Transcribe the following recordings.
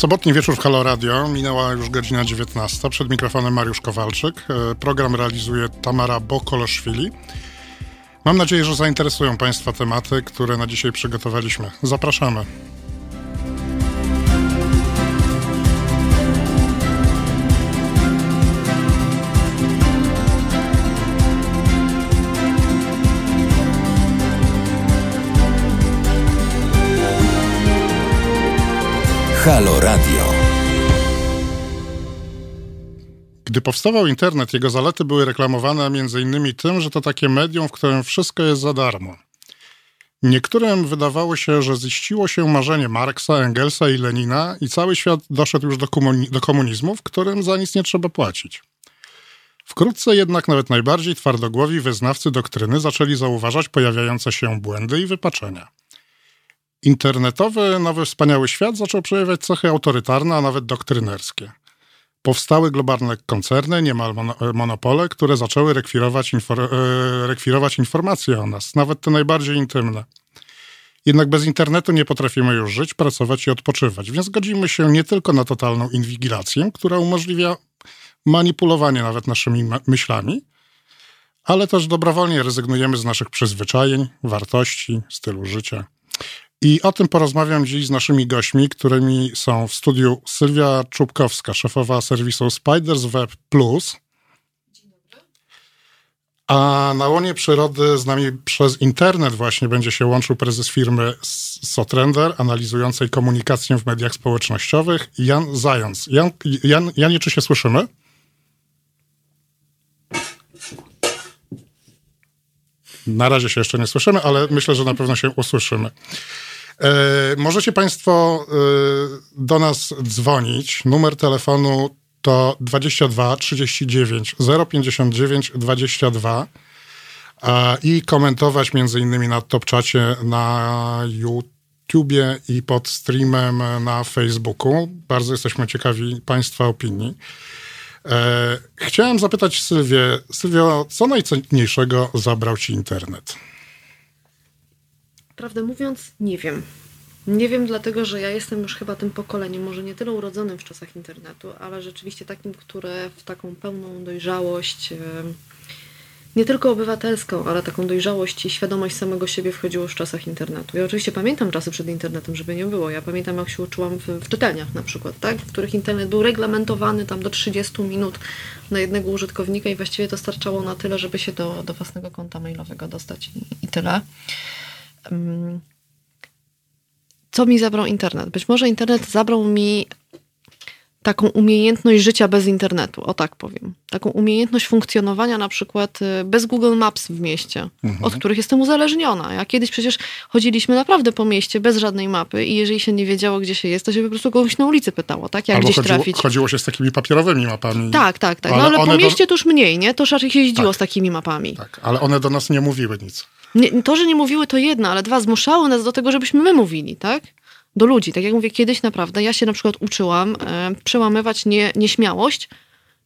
Sobotni wieczór w Halo Radio. Minęła już godzina 19. Przed mikrofonem Mariusz Kowalczyk. E, program realizuje Tamara Bokoloszwili. Mam nadzieję, że zainteresują Państwa tematy, które na dzisiaj przygotowaliśmy. Zapraszamy. Halo Radio. Gdy powstawał internet, jego zalety były reklamowane m.in. tym, że to takie medium, w którym wszystko jest za darmo. Niektórym wydawało się, że ziściło się marzenie Marksa, Engelsa i Lenina i cały świat doszedł już do, komuni- do komunizmu, w którym za nic nie trzeba płacić. Wkrótce jednak nawet najbardziej twardogłowi wyznawcy doktryny zaczęli zauważać pojawiające się błędy i wypaczenia. Internetowy nowy wspaniały świat zaczął przejawiać cechy autorytarne, a nawet doktrynerskie. Powstały globalne koncerny, niemal monopole, które zaczęły rekwirować, infor e, rekwirować informacje o nas, nawet te najbardziej intymne. Jednak bez internetu nie potrafimy już żyć, pracować i odpoczywać, więc godzimy się nie tylko na totalną inwigilację, która umożliwia manipulowanie nawet naszymi myślami, ale też dobrowolnie rezygnujemy z naszych przyzwyczajeń, wartości, stylu życia. I o tym porozmawiam dziś z naszymi gośćmi, którymi są w studiu Sylwia Czubkowska, szefowa serwisu Spiders Web Plus. A na łonie przyrody z nami przez internet właśnie będzie się łączył prezes firmy Sotrender, analizującej komunikację w mediach społecznościowych, Jan Zając. Jan, Jan, Janie, czy się słyszymy? Na razie się jeszcze nie słyszymy, ale myślę, że na pewno się usłyszymy. E, możecie Państwo e, do nas dzwonić. Numer telefonu to 22 39 059 22 i komentować między innymi na TopChacie na YouTubie i pod streamem na Facebooku. Bardzo jesteśmy ciekawi Państwa opinii. E, chciałem zapytać Sylwię, Sylwio, co najcenniejszego zabrał Ci internet? Prawdę mówiąc, nie wiem. Nie wiem, dlatego że ja jestem już chyba tym pokoleniem, może nie tyle urodzonym w czasach internetu, ale rzeczywiście takim, które w taką pełną dojrzałość, nie tylko obywatelską, ale taką dojrzałość i świadomość samego siebie wchodziło w czasach internetu. Ja oczywiście pamiętam czasy przed internetem, żeby nie było. Ja pamiętam, jak się uczyłam w, w czytelniach na przykład, tak? w których internet był reglamentowany tam do 30 minut na jednego użytkownika i właściwie to starczało na tyle, żeby się do, do własnego konta mailowego dostać i, i tyle co mi zabrał internet? Być może internet zabrał mi taką umiejętność życia bez internetu, o tak powiem. Taką umiejętność funkcjonowania na przykład y, bez Google Maps w mieście, mhm. od których jestem uzależniona. Ja kiedyś przecież chodziliśmy naprawdę po mieście bez żadnej mapy i jeżeli się nie wiedziało, gdzie się jest, to się po prostu kogoś na ulicy pytało, tak? Jak Albo gdzieś chodziło, trafić. chodziło się z takimi papierowymi mapami. Tak, tak, tak. No ale, ale po mieście do... to już mniej, nie? To raczej się jeździło tak. z takimi mapami. Tak, ale one do nas nie mówiły nic. Nie, to, że nie mówiły, to jedno, ale dwa, zmuszały nas do tego, żebyśmy my mówili, tak? Do ludzi. Tak jak mówię, kiedyś naprawdę ja się na przykład uczyłam e, przełamywać nie, nieśmiałość.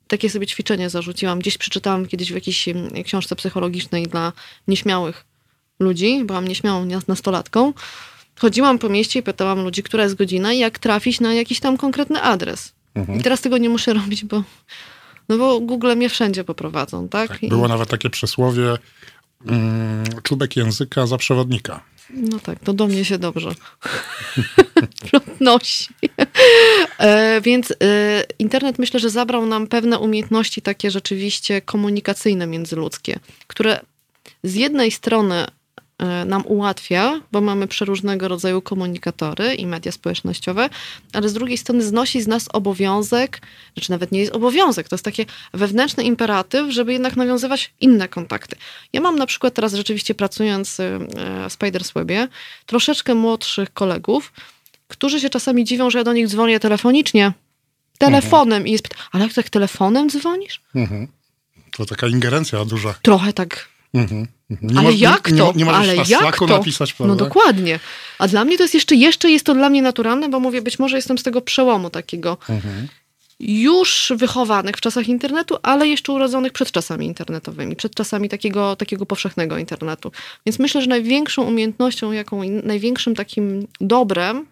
Takie sobie ćwiczenie zarzuciłam. Gdzieś przeczytałam kiedyś w jakiejś książce psychologicznej dla nieśmiałych ludzi. Byłam nieśmiałą nastolatką. Chodziłam po mieście i pytałam ludzi, która jest godzina i jak trafić na jakiś tam konkretny adres. Mhm. I teraz tego nie muszę robić, bo no bo Google mnie wszędzie poprowadzą, tak? tak było I... nawet takie przysłowie, czubek języka za przewodnika. No tak, to do mnie się dobrze odnosi. e, więc e, internet myślę, że zabrał nam pewne umiejętności takie rzeczywiście komunikacyjne międzyludzkie, które z jednej strony nam ułatwia, bo mamy przeróżnego rodzaju komunikatory i media społecznościowe, ale z drugiej strony znosi z nas obowiązek, znaczy nawet nie jest obowiązek, to jest takie wewnętrzny imperatyw, żeby jednak nawiązywać inne kontakty. Ja mam na przykład teraz rzeczywiście pracując e, w Spiderswebie troszeczkę młodszych kolegów, którzy się czasami dziwią, że ja do nich dzwonię telefonicznie, telefonem mhm. i jest ale jak tak telefonem dzwonisz? Mhm. To taka ingerencja duża. Trochę tak. Mhm. Nie ale jak to? Nie, nie ale jak to? napisać, prawda? No dokładnie. A dla mnie to jest jeszcze, jeszcze jest to dla mnie naturalne, bo mówię, być może jestem z tego przełomu takiego mhm. już wychowanych w czasach internetu, ale jeszcze urodzonych przed czasami internetowymi, przed czasami takiego, takiego powszechnego internetu. Więc myślę, że największą umiejętnością, jaką największym takim dobrem,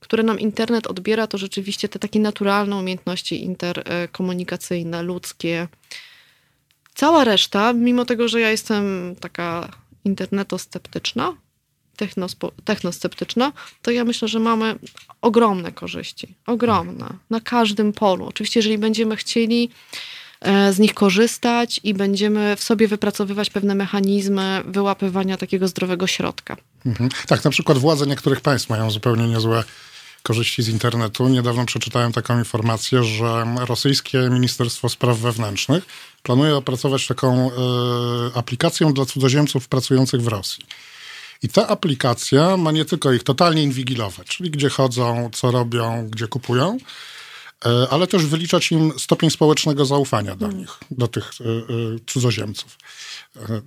które nam internet odbiera, to rzeczywiście te takie naturalne umiejętności interkomunikacyjne, ludzkie. Cała reszta, mimo tego, że ja jestem taka internetosceptyczna, technosceptyczna, to ja myślę, że mamy ogromne korzyści. Ogromne. Na każdym polu. Oczywiście, jeżeli będziemy chcieli e, z nich korzystać i będziemy w sobie wypracowywać pewne mechanizmy wyłapywania takiego zdrowego środka. Mhm. Tak, na przykład władze niektórych państw mają zupełnie niezłe korzyści z internetu. Niedawno przeczytałem taką informację, że rosyjskie Ministerstwo Spraw Wewnętrznych planuje opracować taką y, aplikację dla cudzoziemców pracujących w Rosji. I ta aplikacja ma nie tylko ich totalnie inwigilować, czyli gdzie chodzą, co robią, gdzie kupują, e, ale też wyliczać im stopień społecznego zaufania do nich, do tych e, e, cudzoziemców.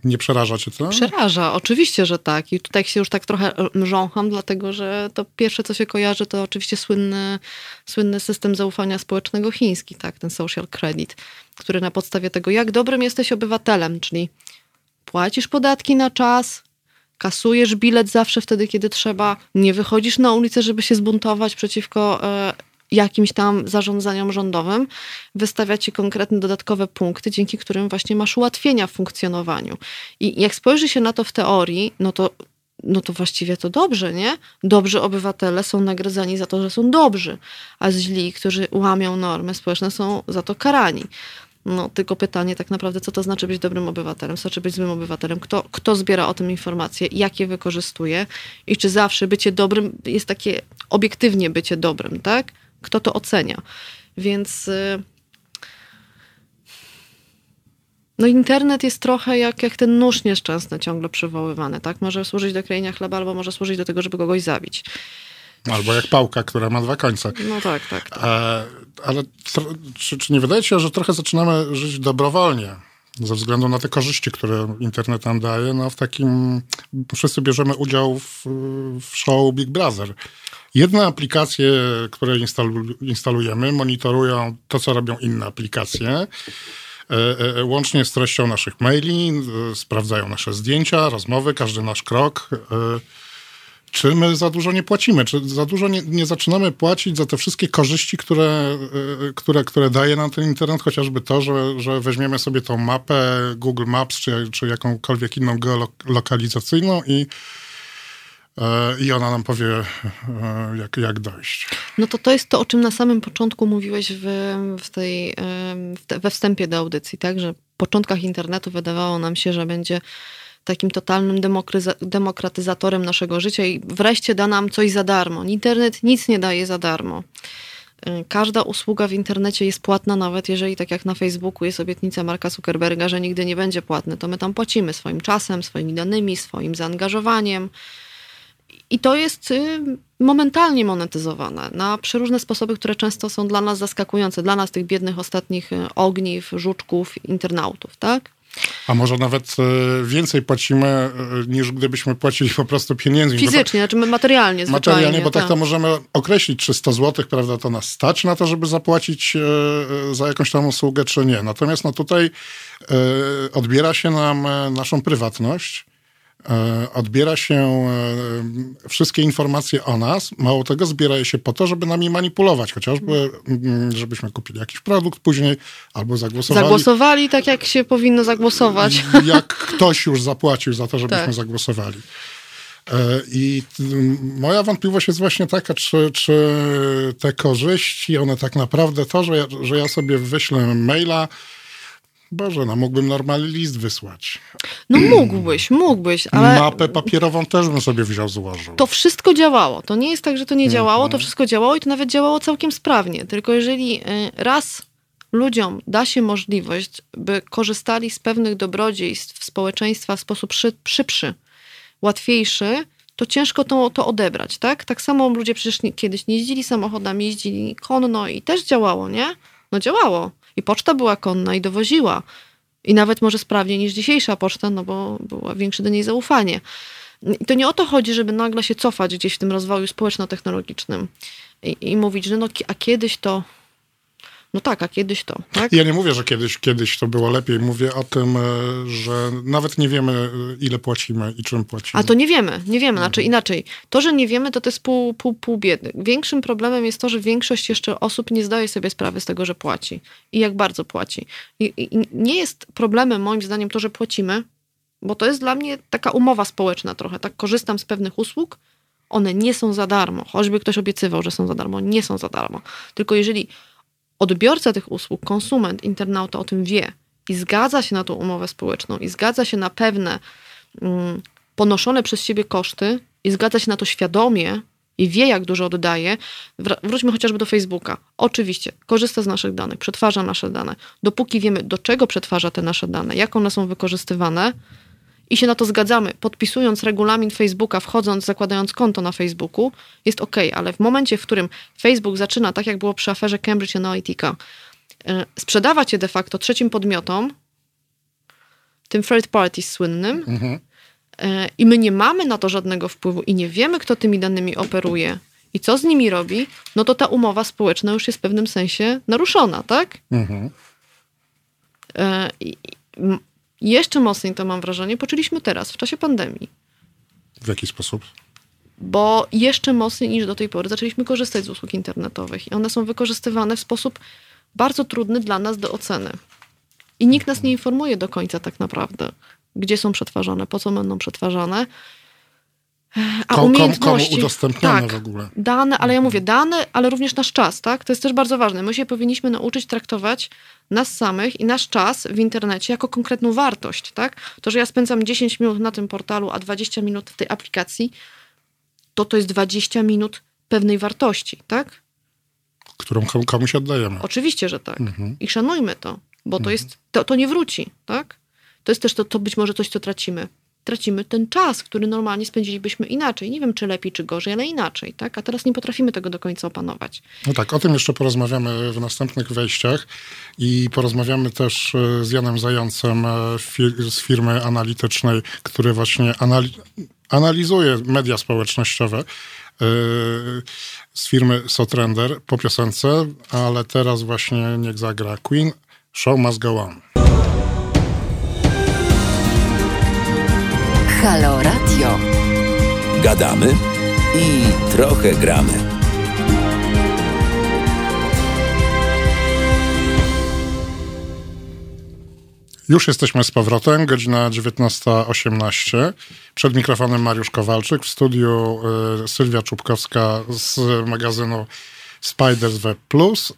Nie przeraża cię to? Przeraża, oczywiście, że tak. I tutaj się już tak trochę mrzącham, dlatego że to pierwsze, co się kojarzy, to oczywiście słynny, słynny system zaufania społecznego chiński, tak, ten social credit, który na podstawie tego, jak dobrym jesteś obywatelem, czyli płacisz podatki na czas, kasujesz bilet zawsze wtedy, kiedy trzeba, nie wychodzisz na ulicę, żeby się zbuntować przeciwko e, jakimś tam zarządzaniom rządowym, wystawia ci konkretne dodatkowe punkty, dzięki którym właśnie masz ułatwienia w funkcjonowaniu. I jak spojrzy się na to w teorii, no to no to właściwie to dobrze, nie? Dobrzy obywatele są nagradzani za to, że są dobrzy, a źli, którzy łamią normy społeczne, są za to karani. No, tylko pytanie tak naprawdę, co to znaczy być dobrym obywatelem, co znaczy być złym obywatelem, kto, kto zbiera o tym informacje, jak je wykorzystuje i czy zawsze bycie dobrym jest takie obiektywnie bycie dobrym, tak? Kto to ocenia. Więc y, no internet jest trochę jak, jak ten nóż nieszczęsny ciągle przywoływany, tak? Może służyć do krojenia chleba, albo może służyć do tego, żeby kogoś zabić. Albo jak pałka, która ma dwa końce. No tak, tak. tak. E, ale czy, czy nie wydaje się, że trochę zaczynamy żyć dobrowolnie? Ze względu na te korzyści, które internet nam daje, no w takim, wszyscy bierzemy udział w, w show Big Brother. Jedne aplikacje, które instalu, instalujemy, monitorują to, co robią inne aplikacje, e, e, łącznie z treścią naszych maili, e, sprawdzają nasze zdjęcia, rozmowy, każdy nasz krok. E, czy my za dużo nie płacimy, czy za dużo nie, nie zaczynamy płacić za te wszystkie korzyści, które, które, które daje nam ten internet, chociażby to, że, że weźmiemy sobie tą mapę Google Maps, czy, czy jakąkolwiek inną geolokalizacyjną i e, i ona nam powie, e, jak, jak dojść. No to to jest to, o czym na samym początku mówiłeś w, w tej, w te, we wstępie do audycji, tak? Że w początkach internetu wydawało nam się, że będzie takim totalnym demokratyzatorem naszego życia i wreszcie da nam coś za darmo. Internet nic nie daje za darmo. Każda usługa w internecie jest płatna, nawet jeżeli, tak jak na Facebooku, jest obietnica Marka Zuckerberga, że nigdy nie będzie płatny, to my tam płacimy swoim czasem, swoimi danymi, swoim zaangażowaniem. I to jest y, momentalnie monetyzowane na przeróżne sposoby, które często są dla nas zaskakujące, dla nas, tych biednych ostatnich y, ogniw, żuczków, internautów, tak? A może nawet e, więcej płacimy, niż gdybyśmy płacili po prostu pieniędzmi. Fizycznie, znaczy materialnie Materialnie, bo tak. tak to możemy określić, czy 100 zł, prawda, to nas stać na to, żeby zapłacić za jakąś tam usługę, czy nie. Natomiast no tutaj odbiera się nam naszą prywatność, odbiera się e, wszystkie informacje o nas. Mało tego, zbiera je się po to, żeby nami manipulować, chociażby mm, żebyśmy kupili jakiś produkt później albo zagłosowali. Zagłosowali tak, jak się powinno zagłosować. Jak ktoś już zapłacił za to, żebyśmy tak. zagłosowali. E, I moja wątpliwość jest właśnie taka, czy, czy te korzyści, one tak naprawdę to, że ja, że ja sobie wyślę maila, Boże, no mógłbym normalny list wysłać. No mógłbyś, mógłbyś, ale... Mapę papierową też bym sobie wziął, złożył. To wszystko działało. To nie jest tak, że to nie działało, to wszystko działało i to nawet działało całkiem sprawnie. Tylko jeżeli y, raz ludziom da się możliwość, by korzystali z pewnych dobrodziejstw społeczeństwa w sposób szybszy, łatwiejszy, to ciężko to, to odebrać, tak? Tak samo ludzie przecież nie, kiedyś nie jeździli samochodami, jeździli konno i też działało, nie? No działało. I poczta była konna i dowoziła. I nawet może sprawniej niż dzisiejsza poczta, no bo było większe do niej zaufanie. I to nie o to chodzi, żeby nagle się cofać gdzieś w tym rozwoju społeczno-technologicznym i, i mówić, że no, a kiedyś to No tak, a kiedyś to, tak? Ja nie mówię, że kiedyś, kiedyś to było lepiej. Mówię o tym, e, że nawet nie wiemy, e, ile płacimy i czym płacimy. A to nie wiemy, nie wiemy, znaczy inaczej. To, że nie wiemy, to to jest pół, pół, pół biedy. Większym problemem jest to, że większość jeszcze osób nie zdaje sobie sprawy z tego, że płaci i jak bardzo płaci. I, i nie jest problemem moim zdaniem to, że płacimy, bo to jest dla mnie taka umowa społeczna trochę, tak korzystam z pewnych usług, one nie są za darmo, choćby ktoś obiecywał, że są za darmo, nie są za darmo. Tylko jeżeli odbiorca tych usług, konsument, internauta o tym wie i zgadza się na tą umowę społeczną i zgadza się na pewne mm, ponoszone przez siebie koszty i zgadza się na to świadomie i wie, jak dużo oddaje, wróćmy chociażby do Facebooka. Oczywiście, korzysta z naszych danych, przetwarza nasze dane. Dopóki wiemy, do czego przetwarza te nasze dane, jak one są wykorzystywane, i się na to zgadzamy, podpisując regulamin Facebooka, wchodząc, zakładając konto na Facebooku, jest ok, ale w momencie, w którym Facebook zaczyna, tak jak było przy aferze Cambridge Analytica, e, sprzedawać je de facto trzecim podmiotom, tym third parties słynnym, mhm. E, i my nie mamy na to żadnego wpływu i nie wiemy, kto tymi danymi operuje i co z nimi robi, no to ta umowa społeczna już jest w pewnym sensie naruszona, tak? Mhm. E, I, jeszcze mocniej to mam wrażenie, poczuliśmy teraz, w czasie pandemii. W jaki sposób? Bo jeszcze mocniej niż do tej pory zaczęliśmy korzystać z usług internetowych i one są wykorzystywane w sposób bardzo trudny dla nas do oceny. I nikt nas nie informuje do końca tak naprawdę, gdzie są przetwarzane, po co będą przetwarzane. A Kom, umiejętności, komu udostępniane tak, w ogóle. Dane, ale ja mówię dane, ale również nasz czas, tak? To jest też bardzo ważne. My się powinniśmy nauczyć traktować nas samych i nasz czas w internecie jako konkretną wartość, tak? To, że ja spędzam 10 minut na tym portalu, a 20 minut w tej aplikacji, to to jest 20 minut pewnej wartości, tak? Którą komuś oddajemy. Oczywiście, że tak. Mhm. I szanujmy to, bo to mhm. jest, to, to nie wróci, tak? To jest też to, to być może coś, co tracimy tracimy ten czas, który normalnie spędzilibyśmy inaczej. Nie wiem, czy lepiej, czy gorzej, ale inaczej, tak? A teraz nie potrafimy tego do końca opanować. No tak, o tym jeszcze porozmawiamy w następnych wejściach i porozmawiamy też e, z Janem Zającem e, z firmy analitycznej, który właśnie analizuje media społecznościowe e, z firmy Sotrender po piosence, ale teraz właśnie niech zagra Queen, Show Must Go On. Halo Radio. Gadamy i trochę gramy. Już jesteśmy z powrotem, godzina 19.18. Przed mikrofonem Mariusz Kowalczyk, w studiu y, Sylwia Czubkowska z magazynu Spiders Web Plus.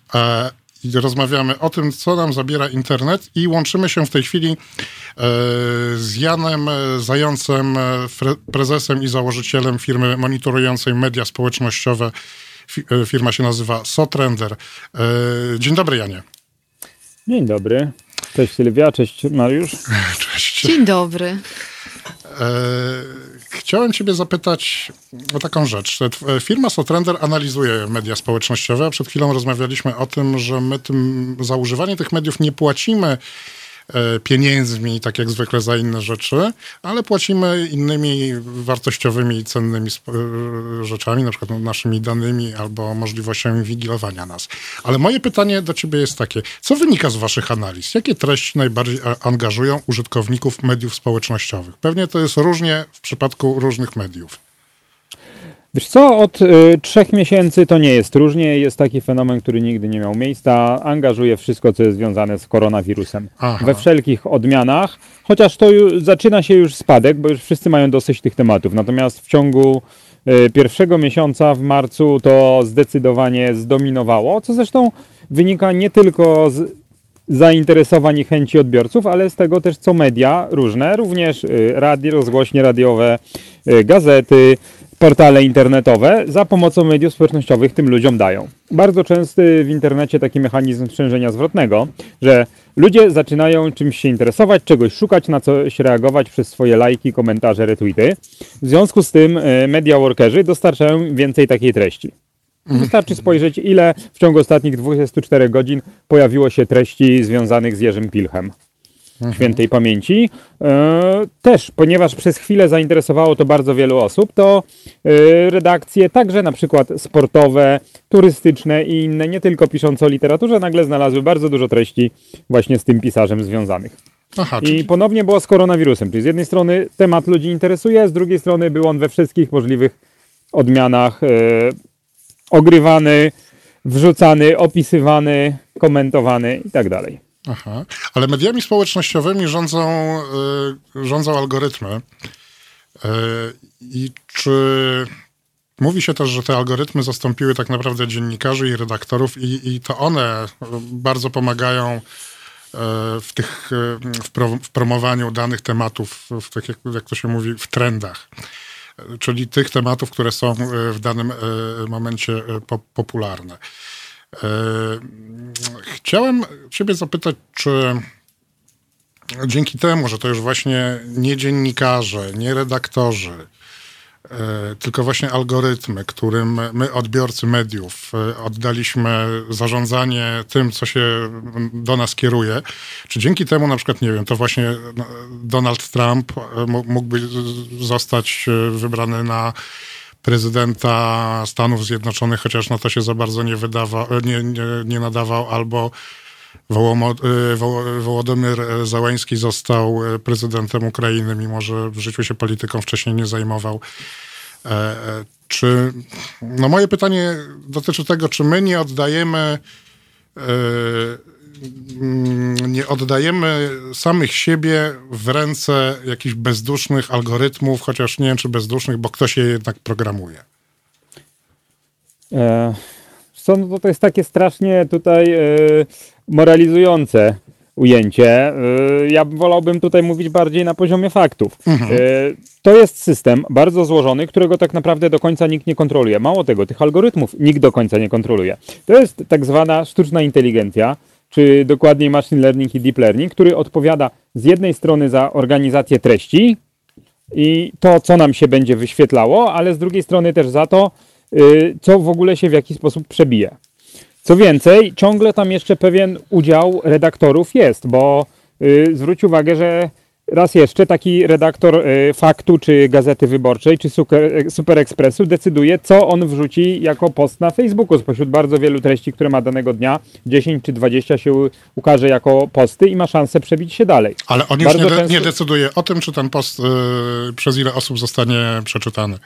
E, rozmawiamy o tym, co nam zabiera internet i łączymy się w tej chwili e, z Janem Zającem, e, prezesem i założycielem firmy monitorującej media społecznościowe. E, firma się nazywa Sotrender. Dzień dobry, Janie. Dzień dobry. Cześć Sylwia, cześć Mariusz. Cześć. Dzień dobry. Chciałem Ciebie zapytać o taką rzecz. Firma Sotrender analizuje media społecznościowe, a przed chwilą rozmawialiśmy o tym, że my tym, za używanie tych mediów nie płacimy E, pieniędzmi, tak jak zwykle za inne rzeczy, ale płacimy innymi wartościowymi i cennymi e, rzeczami, na przykład naszymi danymi albo możliwościami wigilowania nas. Ale moje pytanie do ciebie jest takie, co wynika z waszych analiz? Jakie treści najbardziej angażują użytkowników mediów społecznościowych? Pewnie to jest różnie w przypadku różnych mediów. Wiesz co, od y, trzech miesięcy to nie jest różnie. Jest taki fenomen, który nigdy nie miał miejsca. Angażuje wszystko, co jest związane z koronawirusem. Aha. We wszelkich odmianach. Chociaż to już, zaczyna się już spadek, bo już wszyscy mają dosyć tych tematów. Natomiast w ciągu y, pierwszego miesiąca w marcu to zdecydowanie zdominowało, co zresztą wynika nie tylko z zainteresowań i chęci odbiorców, ale z tego też, co media różne, również y, radio, rozgłośnie radiowe, y, gazety, portale internetowe za pomocą mediów społecznościowych tym ludziom dają. Bardzo częsty w internecie taki mechanizm sprzężenia zwrotnego, że ludzie zaczynają czymś się interesować, czegoś szukać, na coś reagować przez swoje lajki, komentarze, retweety. W związku z tym e, media workerzy dostarczają więcej takiej treści. Wystarczy spojrzeć, ile w ciągu ostatnich 24 godzin pojawiło się treści związanych z Jerzym Pilchem. Mhm. świętej pamięci. E, też, ponieważ przez chwilę zainteresowało to bardzo wielu osób, to e, redakcje, także na przykład sportowe, turystyczne i inne, nie tylko piszące o literaturze, nagle znalazły bardzo dużo treści właśnie z tym pisarzem związanych. Aha, I czyli... ponownie było z koronawirusem, czyli z jednej strony temat ludzi interesuje, z drugiej strony był on we wszystkich możliwych odmianach e, ogrywany, wrzucany, opisywany, komentowany i tak dalej. Aha, ale mediami społecznościowymi rządzą, y, rządzą algorytmy. Y, I czy mówi się też, że te algorytmy zastąpiły tak naprawdę dziennikarzy i redaktorów, i, i to one bardzo pomagają y, w, tych, w, pro, w promowaniu danych tematów, w tych, jak, jak to się mówi, w trendach czyli tych tematów, które są w danym momencie popularne. E, chciałem Ciebie zapytać, czy dzięki temu, że to już właśnie nie dziennikarze, nie redaktorzy, e, tylko właśnie algorytmy, którym my, odbiorcy mediów, e, oddaliśmy zarządzanie tym, co się do nas kieruje. Czy dzięki temu, na przykład, nie wiem, to właśnie Donald Trump mógłby zostać wybrany na prezydenta Stanów Zjednoczonych, chociaż na to się za bardzo nie, wydawał, nie, nie, nie nadawał, albo y, Wołodymyr Załański został prezydentem Ukrainy, mimo że w życiu się polityką wcześniej nie zajmował. E, e, czy, no moje pytanie dotyczy tego, czy my nie oddajemy e, nie oddajemy samych siebie w ręce jakichś bezdusznych algorytmów, chociaż nie wiem, czy bezdusznych, bo ktoś je jednak programuje. E, co, no to jest takie strasznie tutaj e, moralizujące ujęcie. E, ja wolałbym tutaj mówić bardziej na poziomie faktów. Mhm. To jest system bardzo złożony, którego tak naprawdę do końca nikt nie kontroluje. Mało tego, tych algorytmów nikt do końca nie kontroluje. To jest tak zwana sztuczna inteligencja, czy dokładniej machine learning i deep learning, który odpowiada z jednej strony za organizację treści i to, co nam się będzie wyświetlało, ale z drugiej strony też za to, y, co w ogóle się w jaki sposób przebije. Co więcej, ciągle tam jeszcze pewien udział redaktorów jest, bo y, zwróć uwagę, że raz jeszcze taki redaktor y, Faktu, czy Gazety Wyborczej, czy Super, Super Expressu decyduje, co on wrzuci jako post na Facebooku. Spośród bardzo wielu treści, które ma danego dnia, 10 czy 20 się ukaże jako posty i ma szansę przebić się dalej. Ale on już nie, de często... nie, decyduje o tym, czy ten post yy, przez ile osób zostanie przeczytany.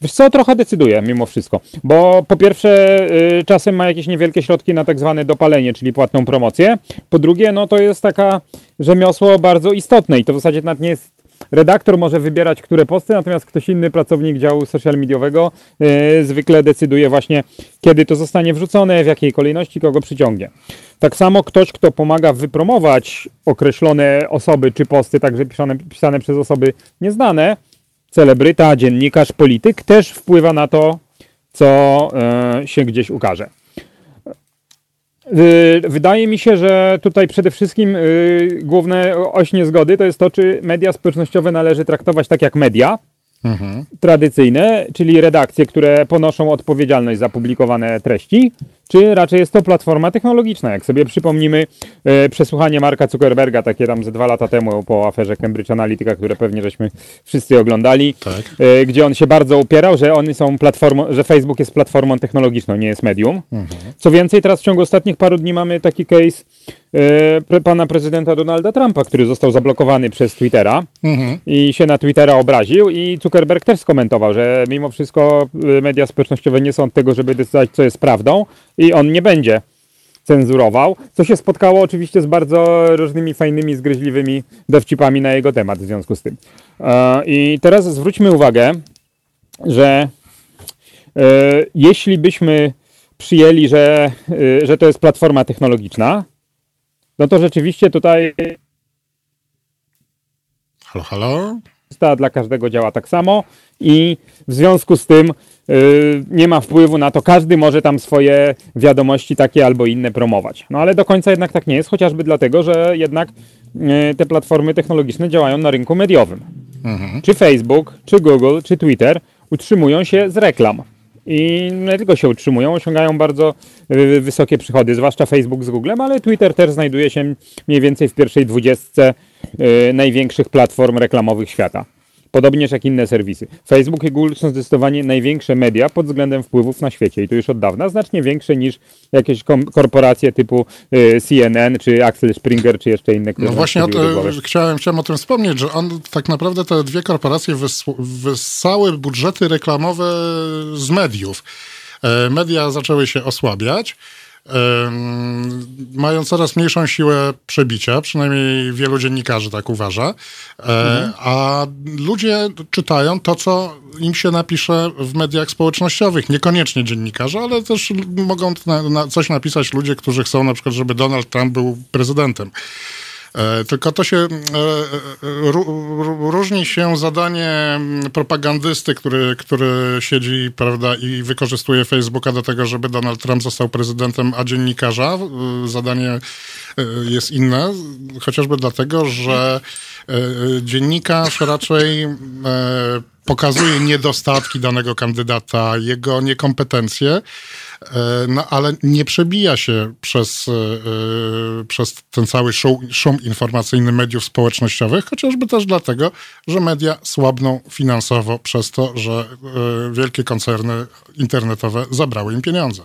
Wiesz co, trochę decyduje mimo wszystko, bo po pierwsze y, czasem ma jakieś niewielkie środki na tak zwane dopalenie, czyli płatną promocję. Po drugie, no to jest taka rzemiosło bardzo istotne i to w zasadzie nawet nie jest redaktor może wybierać, które posty, natomiast ktoś inny, pracownik działu social mediowego, yy, zwykle decyduje właśnie, kiedy to zostanie wrzucone, w jakiej kolejności, kogo przyciągnie. Tak samo ktoś, kto pomaga wypromować określone osoby czy posty, także pisane, pisane przez osoby nieznane, celebryta, dziennikarz, polityk też wpływa na to, co e, się gdzieś ukaże. E, wydaje mi się, że tutaj przede wszystkim e, główne oś niezgody to jest to, czy media społecznościowe należy traktować tak jak media, mhm. tradycyjne, czyli redakcje, które ponoszą odpowiedzialność za publikowane treści, czy raczej jest to platforma technologiczna. Jak sobie przypomnimy e, przesłuchanie Marka Zuckerberga, takie tam ze dwa lata temu po aferze Cambridge Analytica, które pewnie żeśmy wszyscy oglądali, tak. e, gdzie on się bardzo upierał, że oni są platformą, że Facebook jest platformą technologiczną, nie jest medium. Mhm. Co więcej, teraz w ciągu ostatnich paru dni mamy taki case e, pana prezydenta Donalda Trumpa, który został zablokowany przez Twittera mhm. i się na Twittera obraził i Zuckerberg też skomentował, że mimo wszystko e, media społecznościowe nie są od tego, żeby decydować, co jest prawdą, i on nie będzie cenzurował, co się spotkało oczywiście z bardzo różnymi fajnymi, zgryźliwymi dowcipami na jego temat w związku z tym. E, I teraz zwróćmy uwagę, że e, jeśli byśmy przyjęli, że, e, że to jest platforma technologiczna, no to rzeczywiście tutaj Halo, halo? Dla każdego działa tak samo i w związku z tym nie ma wpływu na to, każdy może tam swoje wiadomości takie albo inne promować. No ale do końca jednak tak nie jest, chociażby dlatego, że jednak yy, te platformy technologiczne działają na rynku mediowym. Mhm. Czy Facebook, czy Google, czy Twitter utrzymują się z reklam. i nie tylko się utrzymują, osiągają bardzo y, wysokie przychody, zwłaszcza Facebook z Googlem, ale Twitter też znajduje się mniej więcej w pierwszej dwudziestce y, największych platform reklamowych świata podobnież jak inne serwisy. Facebook i Google są zdecydowanie największe media pod względem wpływów na świecie i to już od dawna, znacznie większe niż jakieś korporacje typu y, CNN, czy Axel Springer, czy jeszcze inne, które... No właśnie o to, chciałem, chciałem o tym wspomnieć, że on tak naprawdę te dwie korporacje wyssały budżety reklamowe z mediów. E, media zaczęły się osłabiać, mają coraz mniejszą siłę przebicia, przynajmniej wielu dziennikarzy tak uważa, e, mhm. a ludzie czytają to, co im się napisze w mediach społecznościowych, niekoniecznie dziennikarze, ale też mogą na, na coś napisać ludzie, którzy chcą na przykład, żeby Donald Trump był prezydentem. E, tylko to się e, e, różni się zadanie propagandysty, który, który siedzi prawda, i wykorzystuje Facebooka do tego, żeby Donald Trump został prezydentem, a dziennikarza. Zadanie jest inne, chociażby dlatego, że dziennikarz raczej pokazuje niedostatki danego kandydata, jego niekompetencje, no ale nie przebija się przez, e, e, przez ten cały szum, szum informacyjny mediów społecznościowych, chociażby też dlatego, że media słabną finansowo przez to, że wielkie koncerny internetowe zabrały im pieniądze.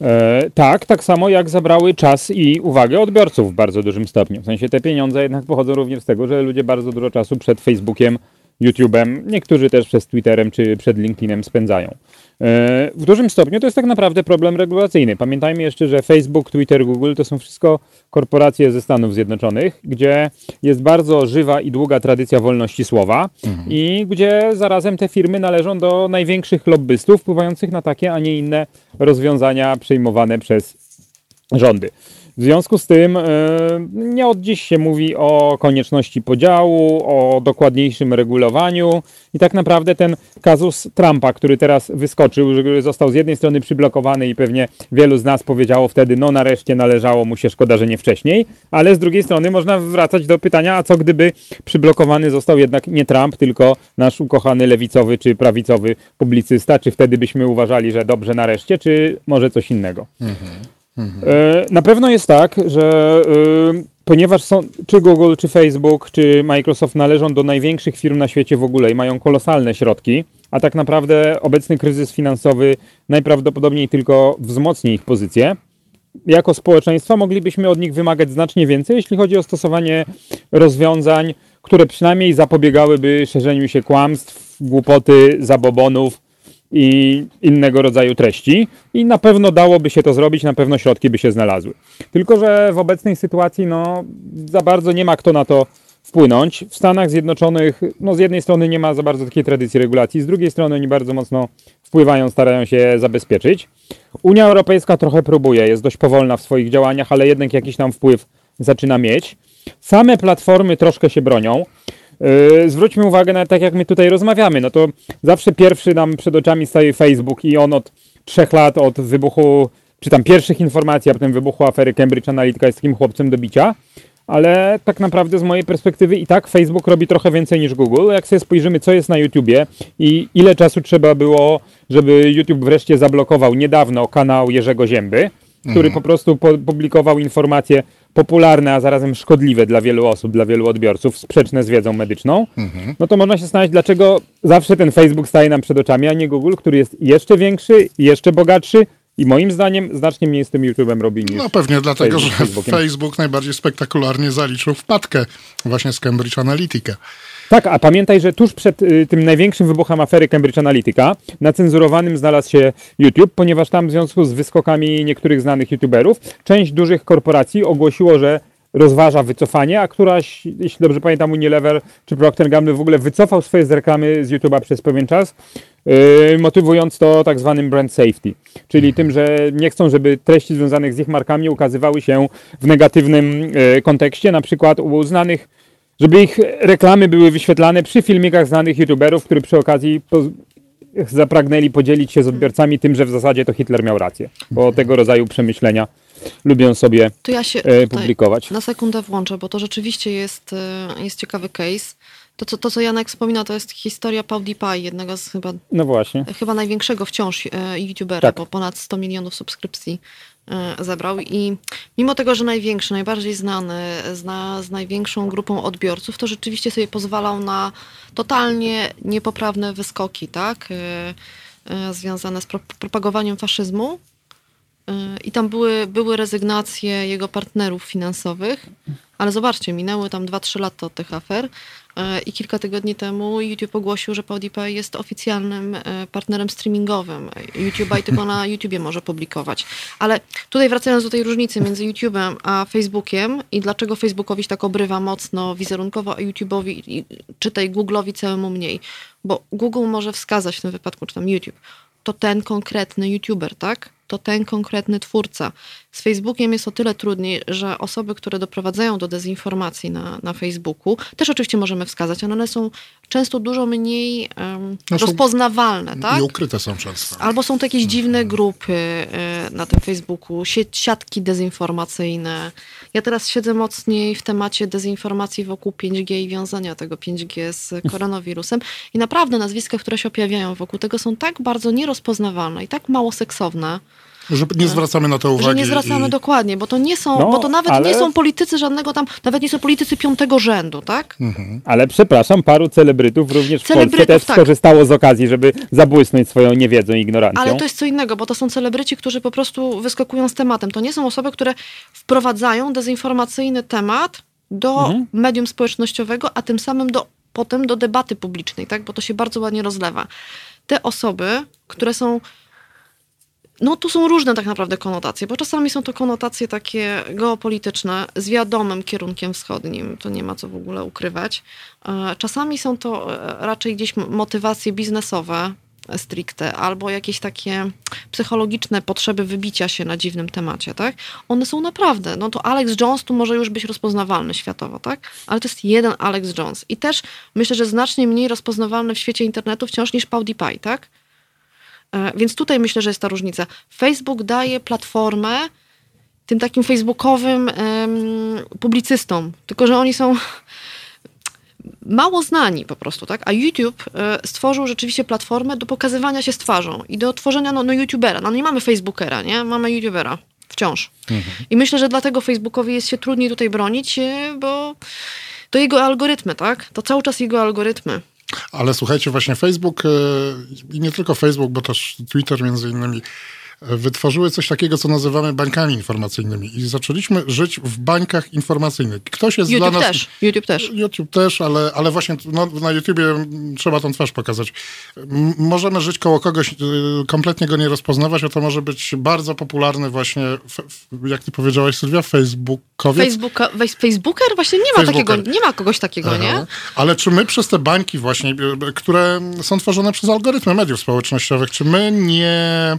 E, tak, tak samo jak zabrały czas i uwagę odbiorców w bardzo dużym stopniu. W sensie te pieniądze jednak pochodzą również z tego, że ludzie bardzo dużo czasu przed Facebookiem, YouTube'em, niektórzy też przez Twitterem czy przed LinkedInem spędzają. E, w dużym stopniu to jest tak naprawdę problem regulacyjny. Pamiętajmy jeszcze, że Facebook, Twitter, Google to są wszystko korporacje ze Stanów Zjednoczonych, gdzie jest bardzo żywa i długa tradycja wolności słowa mhm. i gdzie zarazem te firmy należą do największych lobbystów wpływających na takie, a nie inne rozwiązania przyjmowane przez rządy. W związku z tym e, nie od dziś się mówi o konieczności podziału, o dokładniejszym regulowaniu i tak naprawdę ten kazus Trumpa, który teraz wyskoczył, został z jednej strony przyblokowany i pewnie wielu z nas powiedziało wtedy, no nareszcie należało mu się, szkoda, że nie wcześniej, ale z drugiej strony można wracać do pytania, a co gdyby przyblokowany został jednak nie Trump, tylko nasz ukochany lewicowy czy prawicowy publicysta, czy wtedy byśmy uważali, że dobrze nareszcie, czy może coś innego. Mhm. E, na pewno jest tak, że e, ponieważ są, czy Google, czy Facebook, czy Microsoft należą do największych firm na świecie w ogóle i mają kolosalne środki, a tak naprawdę obecny kryzys finansowy najprawdopodobniej tylko wzmocni ich pozycję. Jako społeczeństwa moglibyśmy od nich wymagać znacznie więcej, jeśli chodzi o stosowanie rozwiązań, które przynajmniej zapobiegałyby szerzeniu się kłamstw, głupoty, zabobonów, i innego rodzaju treści i na pewno dałoby się to zrobić, na pewno środki by się znalazły. Tylko, że w obecnej sytuacji no, za bardzo nie ma kto na to wpłynąć. W Stanach Zjednoczonych no, z jednej strony nie ma za bardzo takiej tradycji regulacji, z drugiej strony oni bardzo mocno wpływają, starają się zabezpieczyć. Unia Europejska trochę próbuje, jest dość powolna w swoich działaniach, ale jednak jakiś tam wpływ zaczyna mieć. Same platformy troszkę się bronią. Yy, zwróćmy uwagę na tak, jak my tutaj rozmawiamy. No to zawsze pierwszy nam przed oczami staje Facebook i on od trzech lat, od wybuchu, czy tam pierwszych informacji, a potem wybuchu afery Cambridge Analytica jest takim chłopcem do bicia. Ale tak naprawdę z mojej perspektywy i tak Facebook robi trochę więcej niż Google. Jak sobie spojrzymy, co jest na YouTubie i ile czasu trzeba było, żeby YouTube wreszcie zablokował niedawno kanał Jerzego Zięby, który mhm. po prostu publikował informacje popularne, a zarazem szkodliwe dla wielu osób, dla wielu odbiorców, sprzeczne z wiedzą medyczną, mhm. no to można się zastanawiać, dlaczego zawsze ten Facebook staje nam przed oczami, a nie Google, który jest jeszcze większy, jeszcze bogatszy, i moim zdaniem znacznie mniej z tym YouTube'em robi niż. No pewnie dlatego, Facebook, że Facebook najbardziej spektakularnie zaliczył wpadkę właśnie z Cambridge Analytica. Tak, a pamiętaj, że tuż przed y, tym największym wybuchem afery Cambridge Analytica na cenzurowanym znalazł się YouTube, ponieważ tam w związku z wyskokami niektórych znanych YouTuberów część dużych korporacji ogłosiło, że rozważa wycofanie, a któraś, jeśli dobrze pamiętam, Unilever czy Procter Gamble w ogóle wycofał swoje z reklamy z YouTube'a przez pewien czas, yy, motywując to tak zwanym brand safety, czyli tym, że nie chcą, żeby treści związanych z ich markami ukazywały się w negatywnym yy, kontekście, na przykład u znanych żeby ich reklamy były wyświetlane przy filmikach znanych youtuberów, którzy przy okazji zapragnęli podzielić się z odbiorcami tym, że w zasadzie to Hitler miał rację, bo tego rodzaju przemyślenia lubią sobie to ja się e, publikować. Na sekundę włączę, bo to rzeczywiście jest, e, jest ciekawy case. To co, to, co Janek wspomina, to jest historia PewDiePie, jednego z chyba... No właśnie. Chyba największego wciąż e, youtubera, tak. bo ponad 100 milionów subskrypcji zebrał i mimo tego, że największy, najbardziej znany, zna, z największą grupą odbiorców, to rzeczywiście sobie pozwalał na totalnie niepoprawne wyskoki, tak? Związane z propagowaniem faszyzmu i tam były, były rezygnacje jego partnerów finansowych, ale zobaczcie, minęły tam 2-3 lata od tych afer e, i kilka tygodni temu YouTube ogłosił, że PewDiePie jest oficjalnym e, partnerem streamingowym YouTube'a i tylko na YouTubie może publikować. Ale tutaj wracając do tej różnicy między YouTube'em a Facebookiem i dlaczego Facebookowi tak obrywa mocno wizerunkowo, a YouTube'owi, czytaj Google'owi całemu mniej. Bo Google może wskazać w tym wypadku, czy tam YouTube, to ten konkretny YouTuber, tak? To ten konkretny twórca. Z Facebookiem jest o tyle trudniej, że osoby, które doprowadzają do dezinformacji na, na Facebooku, też oczywiście możemy wskazać, ale one są często dużo mniej um, no rozpoznawalne. Tak? I ukryte są często. Albo są to jakieś dziwne grupy y, na tym Facebooku, siatki dezinformacyjne. Ja teraz siedzę mocniej w temacie dezinformacji wokół 5G i wiązania tego 5G z koronawirusem. I naprawdę nazwiska, które się objawiają wokół tego są tak bardzo nierozpoznawalne i tak mało seksowne, że nie zwracamy na to uwagi. Że nie zwracamy i... dokładnie, bo to nie są, no, bo to nawet ale... nie są politycy żadnego tam, nawet nie są politycy piątego rzędu, tak? Mhm. Ale przepraszam, paru celebrytów również w Polsce też tak. skorzystało z okazji, żeby zabłysnąć swoją niewiedzą i ignorancją. Ale to jest co innego, bo to są celebryci, którzy po prostu wyskakują z tematem. To nie są osoby, które wprowadzają dezinformacyjny temat do mhm. medium społecznościowego, a tym samym do, potem do debaty publicznej, tak? Bo to się bardzo ładnie rozlewa. Te osoby, które są no tu są różne tak naprawdę konotacje, bo czasami są to konotacje takie geopolityczne z wiadomym kierunkiem wschodnim, to nie ma co w ogóle ukrywać. E, czasami są to e, raczej gdzieś motywacje biznesowe, stricte, albo jakieś takie psychologiczne potrzeby wybicia się na dziwnym temacie, tak? One są naprawdę, no to Alex Jones tu może już być rozpoznawalny światowo, tak? Ale to jest jeden Alex Jones i też myślę, że znacznie mniej rozpoznawalny w świecie internetu wciąż niż PewDiePie, tak? E, więc tutaj myślę, że jest ta różnica. Facebook daje platformę tym takim facebookowym publicystom, tylko że oni są mało znani po prostu, tak? A YouTube e, stworzył rzeczywiście platformę do pokazywania się z twarzą i do tworzenia no, no YouTubera. No nie mamy Facebookera, nie? Mamy YouTubera. Wciąż. Mhm. I myślę, że dlatego Facebookowi jest się trudniej tutaj bronić, e, bo to jego algorytmy, tak? To cały czas jego algorytmy. Ale słuchajcie, właśnie Facebook e, i nie tylko Facebook, bo też Twitter między innymi wytworzyły coś takiego, co nazywamy bańkami informacyjnymi i zaczęliśmy żyć w bańkach informacyjnych. Ktoś jest YouTube dla nas... Też. YouTube też. YouTube też, ale, ale właśnie no, na YouTubie trzeba tą twarz pokazać. M możemy żyć koło kogoś, y, kompletnie go nie rozpoznawać, a to może być bardzo popularny właśnie, jak ty powiedziałaś Sylwia, Facebookowiec. Facebooka, Facebooker? Właśnie nie ma, takiego, nie ma kogoś takiego, Aha. nie? Ale czy my przez te bańki właśnie, y, które są tworzone przez algorytmy mediów społecznościowych, czy my nie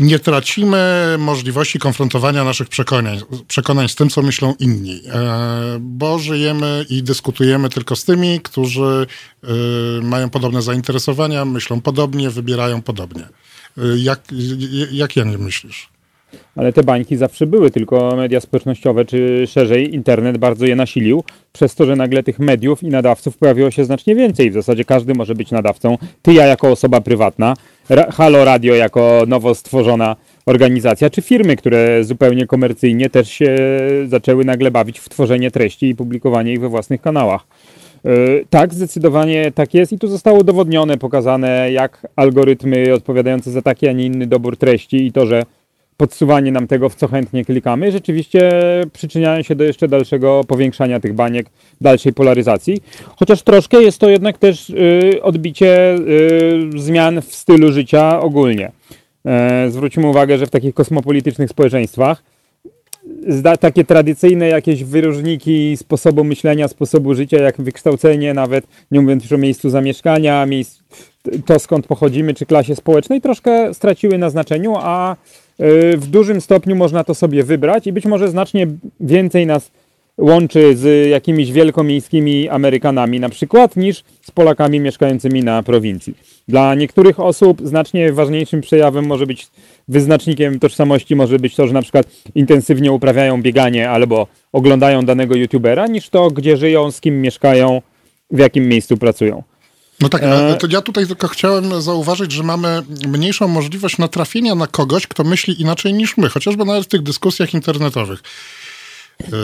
nie tracimy możliwości konfrontowania naszych przekonań, przekonań z tym, co myślą inni, e, bo żyjemy i dyskutujemy tylko z tymi, którzy e, mają podobne zainteresowania, myślą podobnie, wybierają podobnie. E, jak, jak ja nie myślisz? Ale te bańki zawsze były, tylko media społecznościowe, czy szerzej internet bardzo je nasilił, przez to, że nagle tych mediów i nadawców pojawiło się znacznie więcej. W zasadzie każdy może być nadawcą. Ty, ja jako osoba prywatna, Halo Radio jako nowo stworzona organizacja, czy firmy, które zupełnie komercyjnie też się zaczęły nagle bawić w tworzenie treści i publikowanie ich we własnych kanałach. Yy, tak, zdecydowanie tak jest i tu zostało udowodnione, pokazane, jak algorytmy odpowiadające za taki, a nie inny dobór treści i to, że podsuwanie nam tego, w co chętnie klikamy, rzeczywiście przyczyniają się do jeszcze dalszego powiększania tych baniek, dalszej polaryzacji. Chociaż troszkę jest to jednak też y, odbicie y, zmian w stylu życia ogólnie. E, zwróćmy uwagę, że w takich kosmopolitycznych społeczeństwach takie tradycyjne jakieś wyróżniki sposobu myślenia, sposobu życia, jak wykształcenie, nawet nie mówiąc już o miejscu zamieszkania, miejsc, to skąd pochodzimy, czy klasie społecznej, troszkę straciły na znaczeniu, a w dużym stopniu można to sobie wybrać i być może znacznie więcej nas łączy z jakimiś wielkomiejskimi Amerykanami na przykład, niż z Polakami mieszkającymi na prowincji. Dla niektórych osób znacznie ważniejszym przejawem może być, wyznacznikiem tożsamości może być to, że na przykład intensywnie uprawiają bieganie albo oglądają danego youtubera, niż to, gdzie żyją, z kim mieszkają, w jakim miejscu pracują. No tak, e... to ja tutaj tylko chciałem zauważyć, że mamy mniejszą możliwość natrafienia na kogoś, kto myśli inaczej niż my, chociażby nawet w tych dyskusjach internetowych.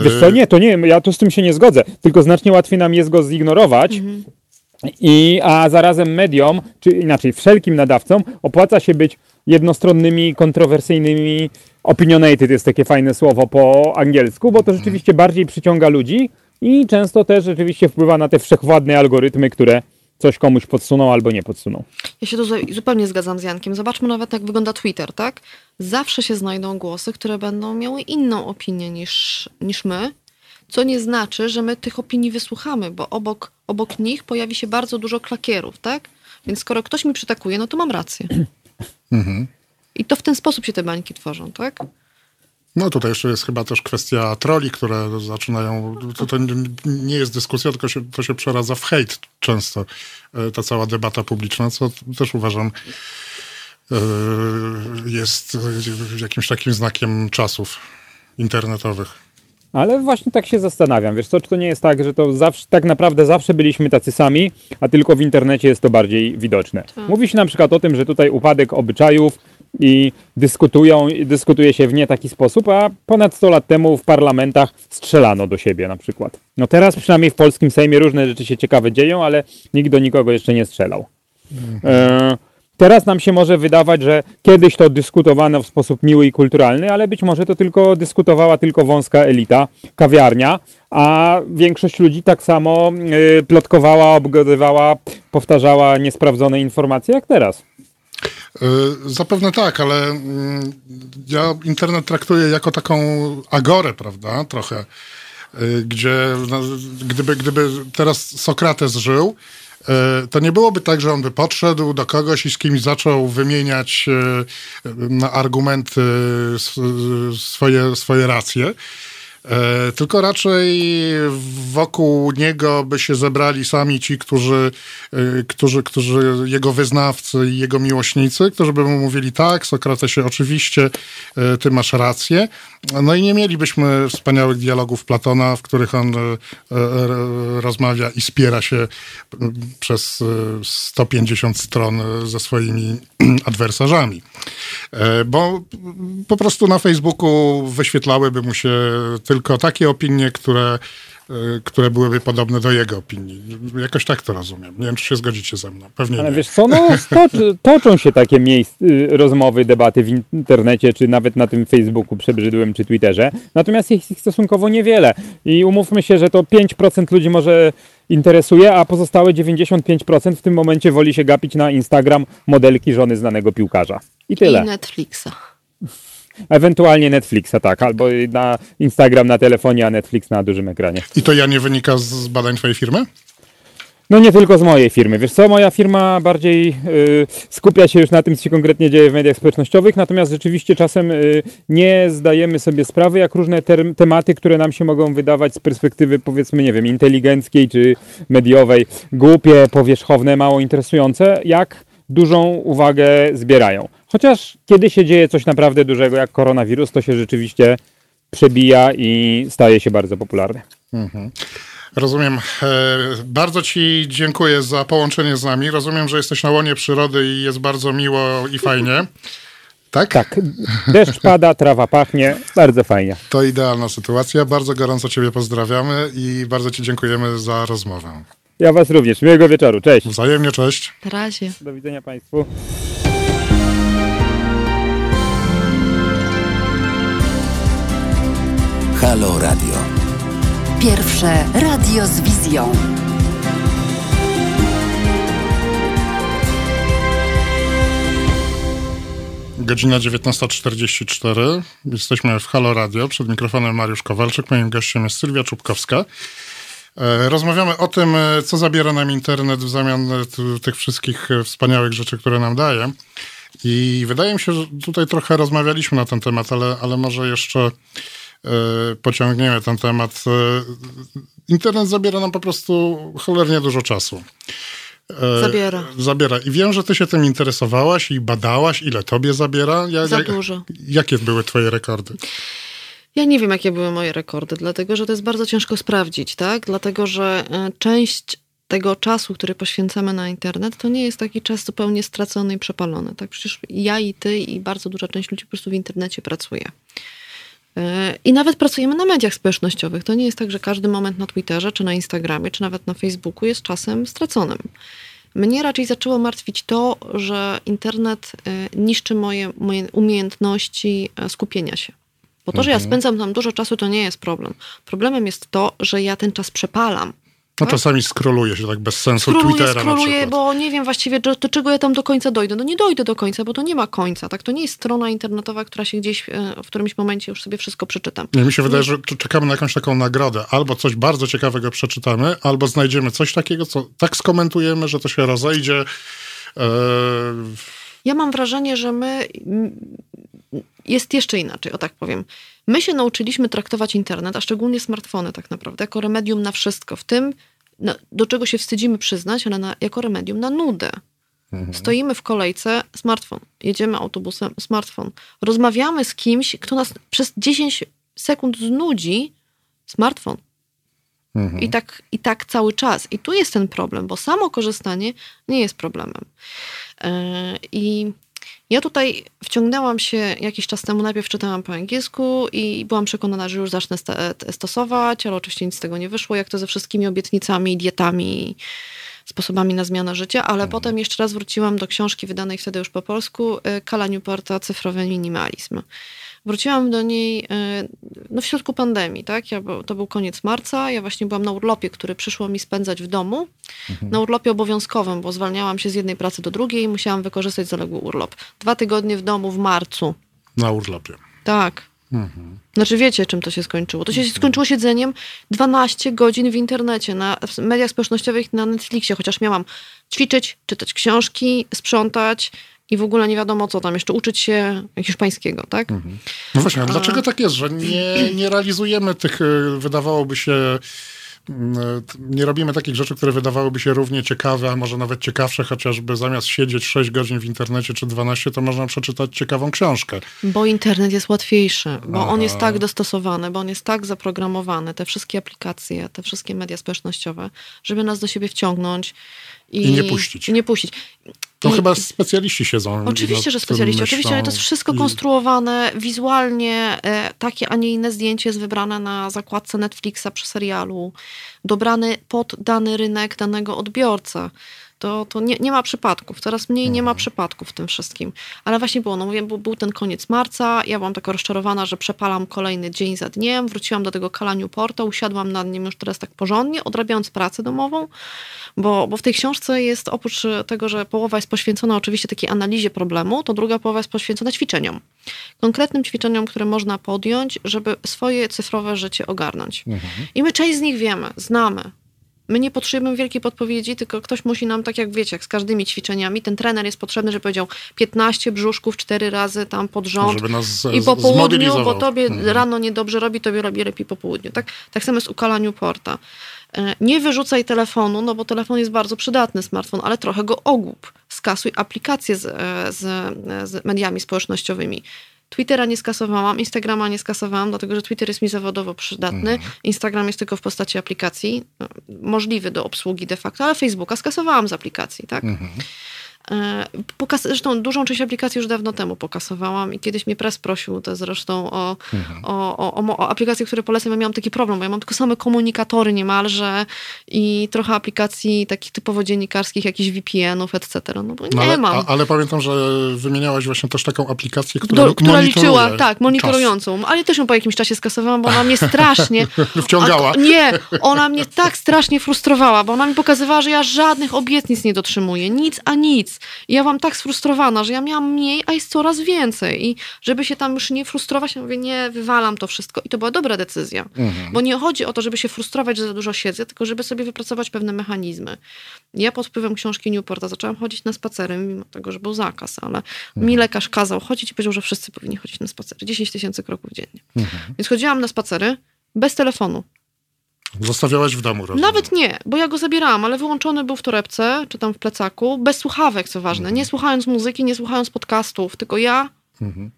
Wiesz co, nie, to nie, ja tu z tym się nie zgodzę, tylko znacznie łatwiej nam jest go zignorować, mhm. I, a zarazem mediom, czy inaczej wszelkim nadawcom opłaca się być jednostronnymi, kontrowersyjnymi. Opinionated jest takie fajne słowo po angielsku, bo to rzeczywiście bardziej przyciąga ludzi i często też rzeczywiście wpływa na te wszechwładne algorytmy, które coś komuś podsuną albo nie podsuną. Ja się tu zupełnie zgadzam z Jankiem. Zobaczmy nawet, jak wygląda Twitter, tak? Zawsze się znajdą głosy, które będą miały inną opinię niż, niż my, co nie znaczy, że my tych opinii wysłuchamy, bo obok, obok nich pojawi się bardzo dużo klakierów, tak? Więc skoro ktoś mi przytakuje, no to mam rację. Mhm. I to w ten sposób się te bańki tworzą, tak? No tutaj jeszcze jest chyba też kwestia troli, które zaczynają, to, to nie jest dyskusja, tylko się, to się przeradza w hejt często, e, ta cała debata publiczna, co też uważam e, jest jakimś takim znakiem czasów internetowych. Ale właśnie tak się zastanawiam, wiesz co, czy to nie jest tak, że to zawsze, tak naprawdę zawsze byliśmy tacy sami, a tylko w internecie jest to bardziej widoczne. Tak. Mówi się na przykład o tym, że tutaj upadek obyczajów i dyskutują, dyskutuje się w nie taki sposób, a ponad 100 lat temu w parlamentach strzelano do siebie na przykład. No teraz przynajmniej w polskim Sejmie różne rzeczy się ciekawe dzieją, ale nikt do nikogo jeszcze nie strzelał. Mhm. E Teraz nam się może wydawać, że kiedyś to dyskutowano w sposób miły i kulturalny, ale być może to tylko dyskutowała tylko wąska elita, kawiarnia, a większość ludzi tak samo y, plotkowała, obgadywała, powtarzała niesprawdzone informacje jak teraz. Y, zapewne tak, ale mm, ja internet traktuję jako taką agorę, prawda, trochę, y, gdzie no, gdyby, gdyby teraz Sokrates żył, E, to nie byłoby tak, że on by podszedł do kogoś i z kimś zaczął wymieniać na argumenty swoje, swoje racje. E, tylko raczej wokół niego by się zebrali sami ci, którzy, e, którzy, którzy jego wyznawcy i jego miłośnicy, którzy by mu mówili tak, Sokratesie, oczywiście, e, ty masz rację. No i nie mielibyśmy wspaniałych dialogów Platona, w których on rozmawia i spiera się przez 150 stron ze swoimi adwersarzami. Bo po prostu na Facebooku wyświetlałyby mu się tylko tylko takie opinie, które, e, które byłyby podobne do jego opinii. Jakoś tak to rozumiem. Nie wiem, czy się zgodzicie ze mną. Pewnie Ale nie. wiesz co, no, toczą się takie miejsc, y, rozmowy, debaty w internecie, czy nawet na tym Facebooku przebrzydłym, czy Twitterze. Natomiast jest ich stosunkowo niewiele. I umówmy się, że to 5% ludzi może interesuje, a pozostałe 95% w tym momencie woli się gapić na Instagram modelki żony znanego piłkarza. I tyle. I Netflixa. Ewentualnie Netflixa, tak, albo na Instagram na telefonie, a Netflix na dużym ekranie. I to ja nie wynika z badań twojej firmy? No nie tylko z mojej firmy. Wiesz co, moja firma bardziej y, skupia się już na tym, co się konkretnie dzieje w mediach społecznościowych, natomiast rzeczywiście czasem y, nie zdajemy sobie sprawy, jak różne te tematy, które nam się mogą wydawać z perspektywy powiedzmy, nie wiem, inteligenckiej czy mediowej, głupie, powierzchowne, mało interesujące, jak dużą uwagę zbierają. Chociaż kiedy się dzieje coś naprawdę dużego jak koronawirus, to się rzeczywiście przebija i staje się bardzo popularny. Mhm. Rozumiem. E, bardzo Ci dziękuję za połączenie z nami. Rozumiem, że jesteś na łonie przyrody i jest bardzo miło i fajnie. Tak? Tak. Deszcz pada, trawa pachnie. Bardzo fajnie. To idealna sytuacja. Bardzo gorąco Ciebie pozdrawiamy i bardzo Ci dziękujemy za rozmowę. Ja Was również. Miłego wieczoru. Cześć. Wzajemnie, cześć. Na razie. Do widzenia Państwu. Halo Radio. Pierwsze radio z wizją. Godzina 19.44. Jesteśmy w Halo Radio. Przed mikrofonem Mariusz Kowalczyk. Moim gościem jest Sylwia Czubkowska. E, rozmawiamy o tym, e, co zabiera nam internet w zamian e, tych wszystkich wspaniałych rzeczy, które nam daje. I wydaje mi się, że tutaj trochę rozmawialiśmy na ten temat, ale, ale może jeszcze pociągniemy ten temat. Internet zabiera nam po prostu cholernie dużo czasu. Zabiera. Zabiera. I wiem, że ty się tym interesowałaś i badałaś, ile tobie zabiera. Ja, Za dużo. Jakie były twoje rekordy? Ja nie wiem, jakie były moje rekordy, dlatego że to jest bardzo ciężko sprawdzić, tak? Dlatego że e, część tego czasu, który poświęcamy na internet, to nie jest taki czas zupełnie stracony i przepalony. Tak przecież ja i ty i bardzo duża część ludzi po prostu w internecie pracuje. I nawet pracujemy na mediach społecznościowych. To nie jest tak, że każdy moment na Twitterze, czy na Instagramie, czy nawet na Facebooku jest czasem straconym. Mnie raczej zaczęło martwić to, że internet y, niszczy moje, moje umiejętności e, skupienia się. Bo to, że ja mhm. spędzam tam dużo czasu, to nie jest problem. Problemem jest to, że ja ten czas przepalam. No tak? czasami skroluje się tak bez sensu skroluję, Twittera skroluję, bo nie wiem właściwie, do, do, czego ja tam do końca dojdę. No nie dojdę do końca, bo to nie ma końca. Tak? To nie jest strona internetowa, która się gdzieś e, w którymś momencie już sobie wszystko przeczytam. Nie, mi się wydaje, że czekamy na jakąś taką nagrodę. Albo coś bardzo ciekawego przeczytamy, albo znajdziemy coś takiego, co tak skomentujemy, że to się rozejdzie. Eee... Ja mam wrażenie, że my jest jeszcze inaczej, o tak powiem. My się nauczyliśmy traktować internet, a szczególnie smartfony tak naprawdę, jako remedium na wszystko, w tym, na, do czego się wstydzimy przyznać, ale na, jako remedium na nudę. Mhm. Stoimy w kolejce, smartfon. Jedziemy autobusem, smartfon. Rozmawiamy z kimś, kto nas przez 10 sekund znudzi, smartfon. Mhm. I, tak, I tak cały czas. I tu jest ten problem, bo samo korzystanie nie jest problemem. Yy, I ja tutaj wciągnęłam się jakiś czas temu, najpierw czytałam po angielsku i byłam przekonana, że już zacznę stosować, ale oczywiście nic z tego nie wyszło, jak to ze wszystkimi obietnicami, dietami, sposobami na zmianę życia, ale mhm. potem jeszcze raz wróciłam do książki wydanej wtedy już po polsku, Kala Newporta Cyfrowy Minimalizm. Wróciłam do niej e, no, w środku pandemii, tak? Ja, to był koniec marca, ja właśnie byłam na urlopie, który przyszło mi spędzać w domu. Mhm. Na urlopie obowiązkowym, bo zwalniałam się z jednej pracy do drugiej i musiałam wykorzystać zaległy urlop. Dwa tygodnie w domu w marcu. Na urlopie. Tak. Mhm. Znaczy wiecie, czym to się skończyło. To się mhm. skończyło siedzeniem 12 godzin w internecie, na mediach społecznościowych, na Netflixie, chociaż miałam ćwiczyć, czytać książki, sprzątać, i w ogóle nie wiadomo co tam, jeszcze uczyć się hiszpańskiego, tak? Mhm. No właśnie, a dlaczego tak jest, że nie, nie realizujemy tych, y, wydawałoby się, mm, y, nie robimy takich rzeczy, które wydawałyby się równie ciekawe, a może nawet ciekawsze, chociażby zamiast siedzieć 6 godzin w internecie czy 12, to można przeczytać ciekawą książkę. Bo internet jest łatwiejszy, bo Aha. on jest tak dostosowany, bo on jest tak zaprogramowany, te wszystkie aplikacje, te wszystkie media społecznościowe, żeby nas do siebie wciągnąć. I, I nie puścić. I nie puścić. To I, chyba specjaliści siedzą. Oczywiście, że specjaliści. Oczywiście, ale to jest wszystko konstruowane wizualnie. E, takie, a nie inne zdjęcie jest wybrane na zakładce Netflixa przy serialu, dobrany pod dany rynek danego odbiorcy to, to nie, nie ma przypadków. Coraz mniej nie ma mhm. przypadków w tym wszystkim. Ale właśnie było, no mówię, był, był ten koniec marca, ja byłam taka rozczarowana, że przepalam kolejny dzień za dniem, wróciłam do tego Kala Newporta, usiadłam nad nim już teraz tak porządnie, odrabiając pracę domową, bo, bo w tej książce jest oprócz tego, że połowa jest poświęcona oczywiście takiej analizie problemu, to druga połowa jest poświęcona ćwiczeniom. Konkretnym ćwiczeniom, które można podjąć, żeby swoje cyfrowe życie ogarnąć. Mhm. I my część z nich wiemy, znamy, My nie potrzebujemy wielkiej podpowiedzi, tylko ktoś musi nam, tak jak wiecie, jak z każdymi ćwiczeniami, ten trener jest potrzebny, żeby powiedział 15 brzuszków cztery razy tam pod rząd i po południu, bo tobie mhm. rano niedobrze robi, tobie robi lepiej po południu. Tak, tak samo jest ukalaniu porta. E, nie wyrzucaj telefonu, no bo telefon jest bardzo przydatny, smartfon, ale trochę go ogłup. Skasuj aplikacje z, e, z, z mediami społecznościowymi. Twittera nie skasowałam, Instagrama nie skasowałam, dlatego że Twitter jest mi zawodowo przydatny. Mhm. Instagram jest tylko w postaci aplikacji, no, możliwy do obsługi de facto, ale Facebooka skasowałam z aplikacji, tak? Mhm. E, pokas zresztą dużą część aplikacji już dawno temu pokasowałam i kiedyś mnie press prosił to zresztą o, mhm. o, o, o, o, aplikacje, które polecam. Ja miałam taki problem, bo ja mam tylko same komunikatory niemalże i trochę aplikacji takich typowo dziennikarskich, jakichś VPN-ów, etc. No bo no nie ale, mam. A, ale pamiętam, że wymieniałaś właśnie też taką aplikację, która, Do, która liczyła, tak, monitorującą. Czas. Ale też ją po jakimś czasie skasowałam, bo ona mnie strasznie... Wciągała. A, nie, ona mnie tak strasznie frustrowała, bo ona mi pokazywała, że ja żadnych obietnic nie dotrzymuję. Nic a nic. I ja byłam tak sfrustrowana, że ja miałam mniej, a jest coraz więcej. I żeby się tam już nie frustrować, ja mówię, nie, wywalam to wszystko. I to była dobra decyzja. Mhm. Bo nie chodzi o to, żeby się frustrować, że za dużo siedzę, tylko żeby sobie wypracować pewne mechanizmy. Ja pod wpływem książki Newporta zaczęłam chodzić na spacery, mimo tego, że był zakaz, ale mhm. mi lekarz kazał chodzić i powiedział, że wszyscy powinni chodzić na spacery. 10 tysięcy kroków dziennie. Mhm. Więc chodziłam na spacery bez telefonu. Zostawiałaś w domu, rozumiem. Nawet nie, bo ja go zabierałam, ale wyłączony był w torebce, czy tam w plecaku, bez słuchawek, co ważne. Mhm. Nie słuchając muzyki, nie słuchając podcastów, tylko ja mhm.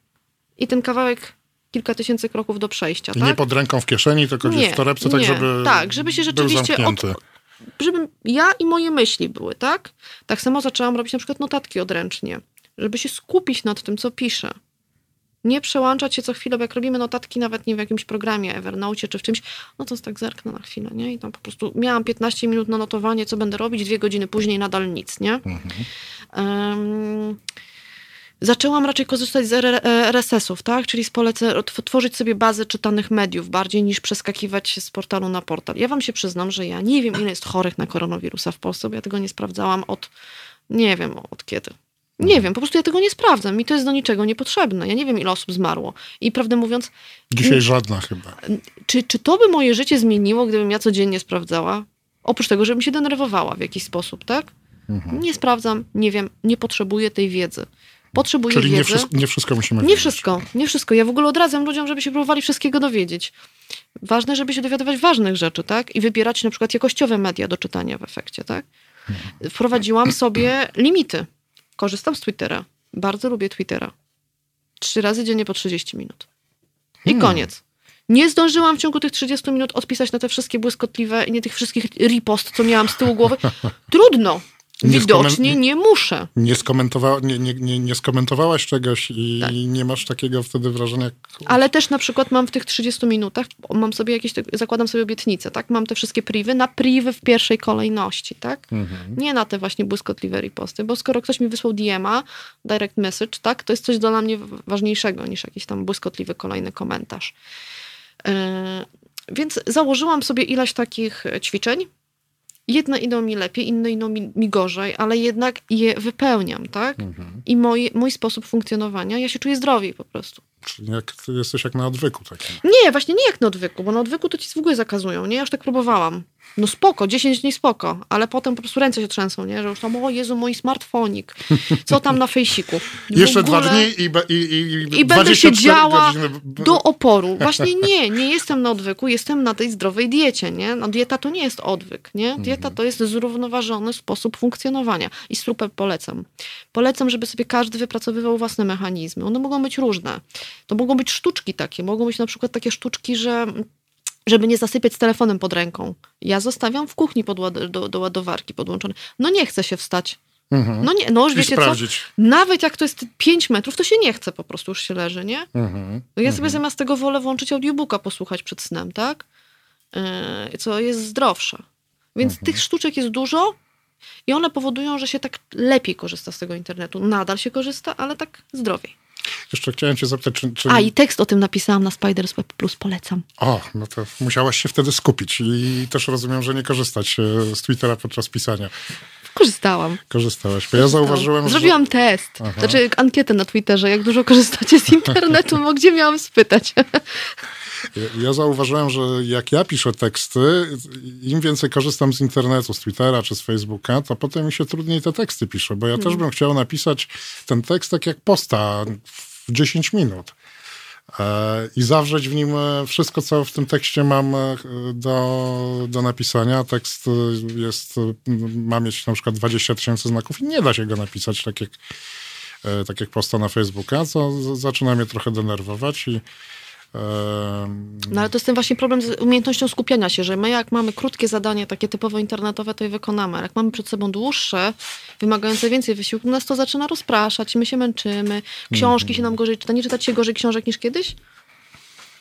i ten kawałek kilka tysięcy kroków do przejścia. I tak? nie pod ręką w kieszeni, tylko gdzieś nie, w torebce, tak żeby. Tak, żeby się rzeczywiście. Od, żebym ja i moje myśli były, tak? Tak samo zaczęłam robić na przykład notatki odręcznie, żeby się skupić nad tym, co piszę. Nie przełączać się co chwilę, bo jak robimy notatki nawet nie w jakimś programie Evernote czy w czymś, no to tak zerknę na chwilę, nie? I tam po prostu miałam 15 minut na notowanie, co będę robić, dwie godziny później nadal nic, nie? Mhm. Um, zaczęłam raczej korzystać z RSS-ów, tak? Czyli z polece, tworzyć sobie bazę czytanych mediów bardziej niż przeskakiwać z portalu na portal. Ja wam się przyznam, że ja nie wiem, ile jest chorych na koronawirusa w Polsce, bo ja tego nie sprawdzałam od, nie wiem od kiedy. Nie wiem, po prostu ja tego nie sprawdzam. Mi to jest do niczego niepotrzebne. Ja nie wiem, ile osób zmarło. I prawdę mówiąc. Dzisiaj żadna chyba. Czy, czy to by moje życie zmieniło, gdybym ja codziennie sprawdzała? Oprócz tego, żebym się denerwowała w jakiś sposób, tak? Mhm. Nie sprawdzam, nie wiem, nie potrzebuję tej wiedzy. Potrzebuję Czyli wiedzy. Nie, wszystko, nie wszystko musimy Nie wiedzieć. wszystko, nie wszystko. Ja w ogóle odradzam ludziom, żeby się próbowali wszystkiego dowiedzieć. Ważne, żeby się dowiadywać ważnych rzeczy, tak? I wybierać na przykład jakościowe media do czytania w efekcie, tak? Mhm. Wprowadziłam sobie limity Korzystam z Twittera. Bardzo lubię Twittera. Trzy razy dziennie po 30 minut. I hmm. koniec. Nie zdążyłam w ciągu tych 30 minut odpisać na te wszystkie błyskotliwe i nie tych wszystkich ripost, co miałam z tyłu głowy. Trudno. Widocznie nie muszę. Nie, skomentowa nie, nie, nie, nie skomentowałaś czegoś i tak. nie masz takiego wtedy wrażenia. Jak... Ale też na przykład mam w tych 30 minutach, mam sobie jakieś, zakładam sobie obietnice, tak? Mam te wszystkie privy na privy w pierwszej kolejności, tak? Mhm. Nie na te właśnie błyskotliwe riposty, bo skoro ktoś mi wysłał DM-a, direct message, tak? To jest coś dla mnie ważniejszego niż jakiś tam błyskotliwy kolejny komentarz. Yy, więc założyłam sobie ileś takich ćwiczeń, jedne idą mi lepiej, inne idą mi, mi gorzej, ale jednak je wypełniam, tak? Mhm. I mój, mój sposób funkcjonowania, ja się czuję zdrowiej po prostu. Czyli jak, jesteś jak na odwyku takim. Nie, właśnie nie jak na odwyku, bo na odwyku to ci w ogóle zakazują, nie? Ja już tak próbowałam. No spoko, 10 dni spoko, ale potem po prostu ręce się trzęsą, nie? Że już tam, o Jezu, mój smartfonik, co tam na fejsiku. Jeszcze dwa dni i, i, i, i będę siedziała do oporu. Właśnie nie, nie jestem na odwyku, jestem na tej zdrowej diecie, nie? No dieta to nie jest odwyk, nie? Dieta to jest zrównoważony sposób funkcjonowania i super polecam. Polecam, żeby sobie każdy wypracowywał własne mechanizmy. One mogą być różne. To mogą być sztuczki takie, mogą być na przykład takie sztuczki, że żeby nie zasypiać z telefonem pod ręką. Ja zostawiam w kuchni pod do, do ładowarki podłączony. No nie chcę się wstać. Mhm. No nie, no już I wiecie sprawdzić. co? Nawet jak to jest 5 metrów, to się nie chce po prostu, już się leży, nie? Mhm. No ja sobie mhm. zamiast tego wolę włączyć audiobooka, posłuchać przed snem, tak? Yy, co jest zdrowsze. Więc mhm. tych sztuczek jest dużo i one powodują, że się tak lepiej korzysta z tego internetu. Nadal się korzysta, ale tak zdrowiej. Jeszcze chciałem cię zapytać, czy, czy... A, i tekst o tym napisałam na Spiders Web Plus, polecam. O, no to musiałaś się wtedy skupić i też rozumiem, że nie korzystać e, z Twittera podczas pisania. Korzystałam. Korzystałaś, bo ja zauważyłem, Zrobiłam że... test, Aha. znaczy ankietę na Twitterze, jak dużo korzystacie z internetu, bo gdzie miałam spytać? Ja zauważyłem, że jak ja piszę teksty, im więcej korzystam z internetu, z Twittera czy z Facebooka, to potem mi się trudniej te teksty pisze, bo ja hmm. też bym chciał napisać ten tekst tak jak posta w 10 minut e, i zawrzeć w nim wszystko, co w tym tekście mam e, do, do napisania. Tekst jest, ma mieć na przykład 20 tysięcy znaków i nie da się go napisać tak jak, e, tak jak posta na Facebooka, co zaczyna mnie trochę denerwować i no ale to jest ten właśnie problem z umiejętnością skupiania się, że my jak mamy krótkie zadanie, takie typowo internetowe, to je wykonamy. Jak mamy przed sobą dłuższe, wymagające więcej wysiłku, nas to zaczyna rozpraszać, my się męczymy, książki się nam gorzej czyta. Nie czytać się gorzej książek niż kiedyś?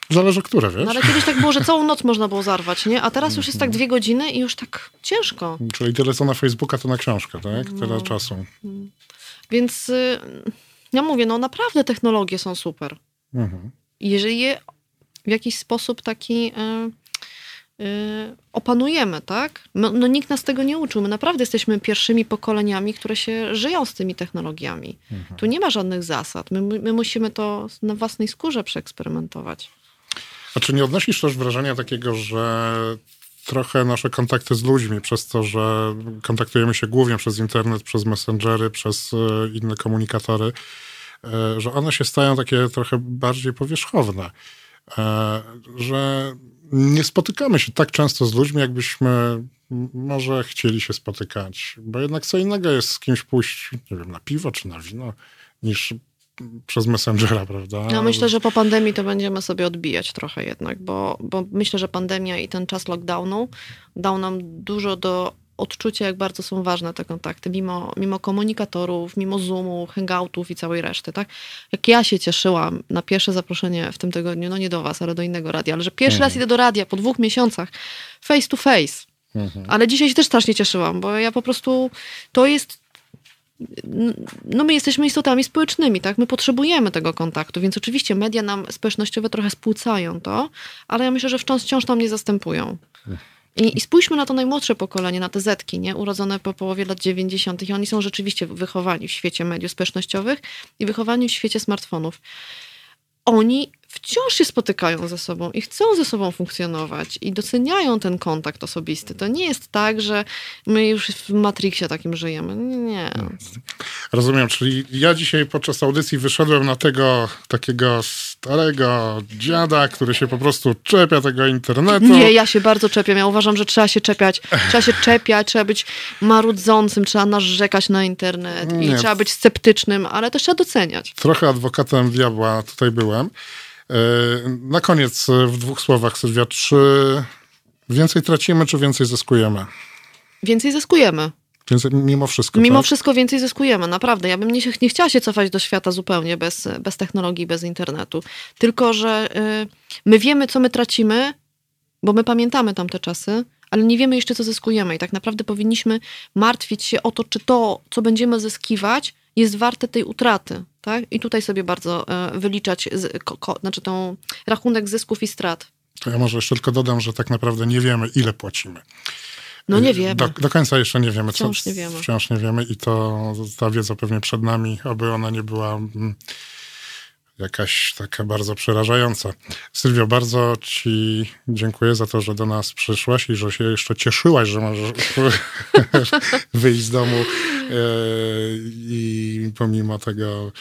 Zależy, które, wiesz? No, ale kiedyś tak było, że całą noc można było zarwać, nie? A teraz już jest tak dwie godziny i już tak ciężko. Czyli tyle co na Facebooka, to na książkę, tak? Tyle no. czasu. Więc y, ja mówię, no naprawdę technologie są super. Mhm jeżeli je w jakiś sposób taki y, y, opanujemy, tak? No, no, nikt nas tego nie uczył. My naprawdę jesteśmy pierwszymi pokoleniami, które się żyją z tymi technologiami. Mhm. Tu nie ma żadnych zasad. My, my musimy to na własnej skórze przeeksperymentować. A czy nie odnosisz też wrażenia takiego, że trochę nasze kontakty z ludźmi, przez to, że kontaktujemy się głównie przez internet, przez messengery, przez y, inne komunikatory, E, że one się stają takie trochę bardziej powierzchowne, e, że nie spotykamy się tak często z ludźmi, jakbyśmy może chcieli się spotykać, bo jednak co innego jest z kimś pójść, nie wiem, na piwo czy na wino, niż przez Messengera, prawda? Ja myślę, że po pandemii to będziemy sobie odbijać trochę jednak, bo, bo myślę, że pandemia i ten czas lockdownu dał nam dużo do odczucia, jak bardzo są ważne te kontakty, mimo, mimo komunikatorów, mimo Zoomu, hangoutów i całej reszty, tak? Jak ja się cieszyłam na pierwsze zaproszenie w tym tygodniu, no nie do was, ale do innego radia, ale że pierwszy mhm. raz idę do radia po dwóch miesiącach, face to face. Mhm. Ale dzisiaj się też strasznie cieszyłam, bo ja po prostu, to jest no my jesteśmy istotami społecznymi, tak? My potrzebujemy tego kontaktu, więc oczywiście media nam społecznościowe trochę spłucają to, ale ja myślę, że wciąż, wciąż nam nie zastępują. I, I, spójrzmy na to najmłodsze pokolenie, na te zetki, nie? urodzone po połowie lat 90. I oni są rzeczywiście wychowani w świecie mediów społecznościowych i wychowani w świecie smartfonów. Oni wciąż się spotykają ze sobą i chcą ze sobą funkcjonować i doceniają ten kontakt osobisty. To nie jest tak, że my już w Matrixie takim żyjemy. Nie. Rozumiem, czyli ja dzisiaj podczas audycji wyszedłem na tego takiego starego dziada, który się po prostu czepia tego internetu. Nie, ja się bardzo czepiam. Ja uważam, że trzeba się czepiać. Trzeba się czepiać, trzeba być marudzącym, trzeba narzekać na internet i trzeba być sceptycznym, ale też trzeba doceniać. Trochę adwokatem diabła tutaj byłem. E, na koniec e, w dwóch słowach, Sylwia, czy więcej tracimy, czy więcej zyskujemy? Więcej zyskujemy. Więc mimo wszystko. Mimo tak? wszystko więcej zyskujemy, naprawdę. Ja bym nie, nie chciała się cofać do świata zupełnie bez, bez technologii, bez internetu. Tylko, że y, my wiemy, co my tracimy, bo my pamiętamy tamte czasy, ale nie wiemy jeszcze, co zyskujemy. I tak naprawdę powinniśmy martwić się o to, czy to, co będziemy zyskiwać, jest warte tej utraty. Tak? I tutaj sobie bardzo e, wyliczać z, ko, ko, znaczy tą rachunek zysków i strat. To ja może jeszcze tylko dodam, że tak naprawdę nie wiemy, ile płacimy. No nie wiemy. Do, do końca jeszcze nie wiemy. Wciąż co, nie wiemy. Wciąż nie wiemy i to ta wiedza pewnie przed nami, aby ona nie była mm, jakaś taka bardzo przerażająca. Sylwio, bardzo Ci dziękuję za to, że do nas przyszłaś i że się jeszcze cieszyłaś, że możesz wyjść z domu e, i pomimo tego,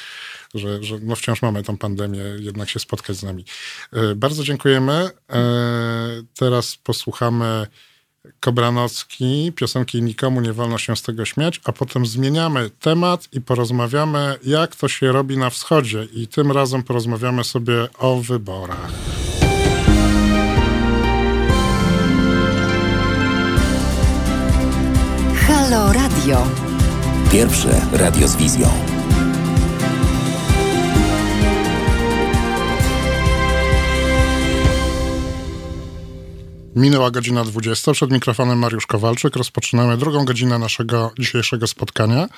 że, że no wciąż mamy tą pandemię, jednak się spotkać z nami. E, bardzo dziękujemy. E, teraz posłuchamy Kobranocki, piosenki Nikomu nie wolno się z tego śmiać, a potem zmieniamy temat i porozmawiamy, jak to się robi na wschodzie. I tym razem porozmawiamy sobie o wyborach. Halo Radio. Pierwsze radio z wizją. Minęła godzina 20. Przed mikrofonem Mariusz Kowalczyk. Rozpoczynamy drugą godzinę naszego dzisiejszego spotkania,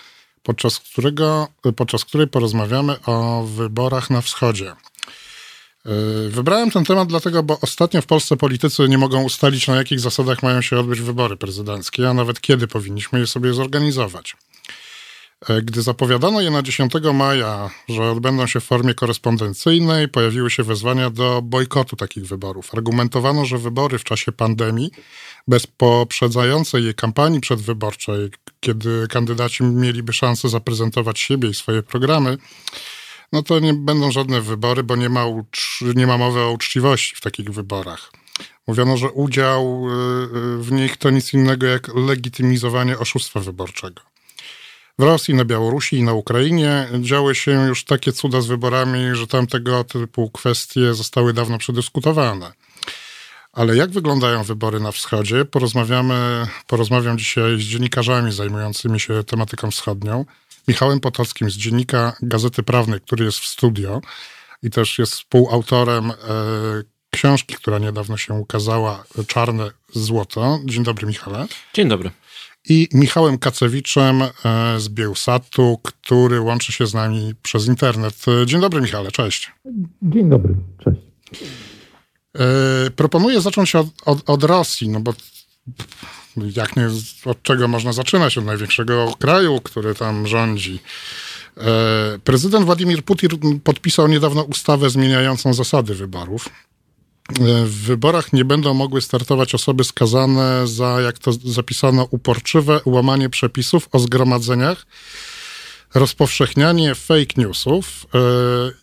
podczas, którego, podczas której porozmawiamy o wyborach na wschodzie. Yy, wybrałem ten temat dlatego, bo ostatnio w Polsce politycy nie mogą ustalić, na jakich zasadach mają się odbyć wybory prezydenckie, a nawet kiedy powinniśmy je sobie zorganizować. E, gdy zapowiadano je na 10 maja, że odbędą się w formie korespondencyjnej, pojawiły się wezwania do bojkotu takich wyborów. Argumentowano, że wybory w czasie pandemii, bez poprzedzającej je kampanii przedwyborczej, kiedy kandydaci mieliby szansę zaprezentować siebie i swoje programy, no to nie będą żadne wybory, bo nie ma, nie ma mowy o uczciwości w takich wyborach. Mówiono, że udział y, y, w nich to nic innego jak legitymizowanie oszustwa wyborczego. W Rosji, na Białorusi i na Ukrainie działy się już takie cuda z wyborami, że tam tego typu kwestie zostały dawno przedyskutowane. Ale jak wyglądają wybory na wschodzie? Porozmawiamy, porozmawiam dzisiaj z dziennikarzami zajmującymi się tematyką wschodnią. Michałem Potockim z Dziennika Gazety Prawnej, który jest w studio i też jest współautorem e, książki, która niedawno się ukazała, Czarne Złoto. Dzień dobry, Michale. Dzień dobry i Michałem Kacewiczem e, z Bielsatu, który łączy się z nami przez internet. Dzień dobry, Michale, cześć. Dzień dobry, cześć. E, proponuję zacząć od, od, od Rosji, no bo jak nie, od czego można zaczynać? Od największego kraju, który tam rządzi. E, prezydent Władimir Putin podpisał niedawno ustawę zmieniającą zasady wyborów. W wyborach nie będą mogły startować osoby skazane za, jak to zapisano, uporczywe łamanie przepisów o zgromadzeniach, rozpowszechnianie fake newsów yy,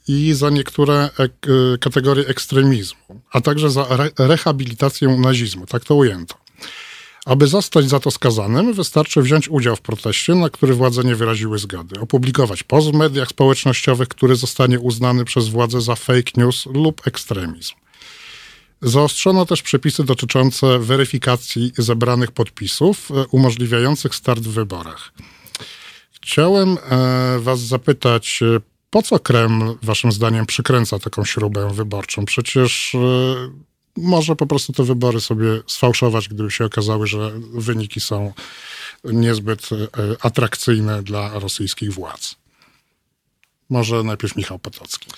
i za niektóre ek, yy, kategorie ekstremizmu, a także za re, rehabilitację nazizmu. Tak to ujęto. Aby zostać za to skazanym, wystarczy wziąć udział w proteście, na który władze nie wyraziły zgody, opublikować post w mediach społecznościowych, który zostanie uznany przez władze za fake news lub ekstremizm. Zaostrzono też przepisy dotyczące weryfikacji zebranych podpisów, e, umożliwiających start w wyborach. Chciałem e, Was zapytać, e, po co Kreml, Waszym zdaniem, przykręca taką śrubę wyborczą? Przecież może po prostu te wybory sobie sfałszować, gdyby się okazały, że wyniki są niezbyt atrakcyjne dla rosyjskich władz. Może najpierw Michał Potocki.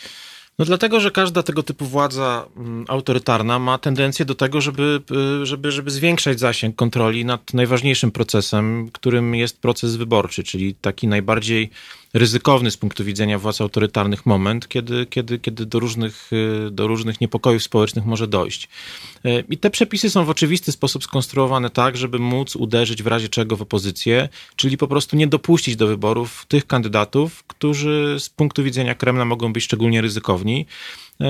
No dlatego, że każda tego typu władza mm, autorytarna ma tendencję do tego, żeby, y, żeby, żeby zwiększać zasięg kontroli nad najważniejszym procesem, którym jest proces wyborczy, czyli taki najbardziej ryzykowny z punktu widzenia władz autorytarnych moment, kiedy, kiedy, kiedy do, różnych, y, do różnych niepokojów społecznych może dojść. Y, I te przepisy są w oczywisty sposób skonstruowane tak, żeby móc uderzyć w razie czego w opozycję, czyli po prostu nie dopuścić do wyborów tych kandydatów, którzy z punktu widzenia Kremla mogą być szczególnie ryzykowni y,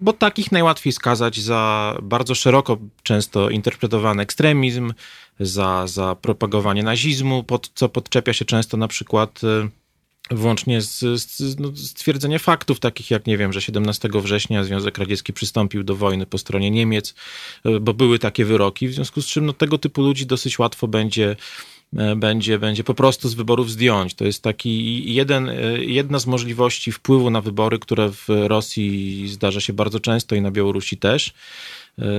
bo takich najłatwiej skazać za bardzo szeroko często interpretowany ekstremizm, za, za propagowanie nazizmu, pod, co podczepia się często na przykład włącznie z, z no, stwierdzenie faktów takich jak, nie wiem, że 17 września Związek Radziecki przystąpił do wojny po stronie Niemiec, e, bo były takie wyroki, w związku z czym no, tego typu ludzi dosyć łatwo będzie e, będzie, będzie po prostu z wyborów zdjąć. To jest taki jeden, e, jedna z możliwości wpływu na wybory, które w Rosji zdarza się bardzo często i na Białorusi też.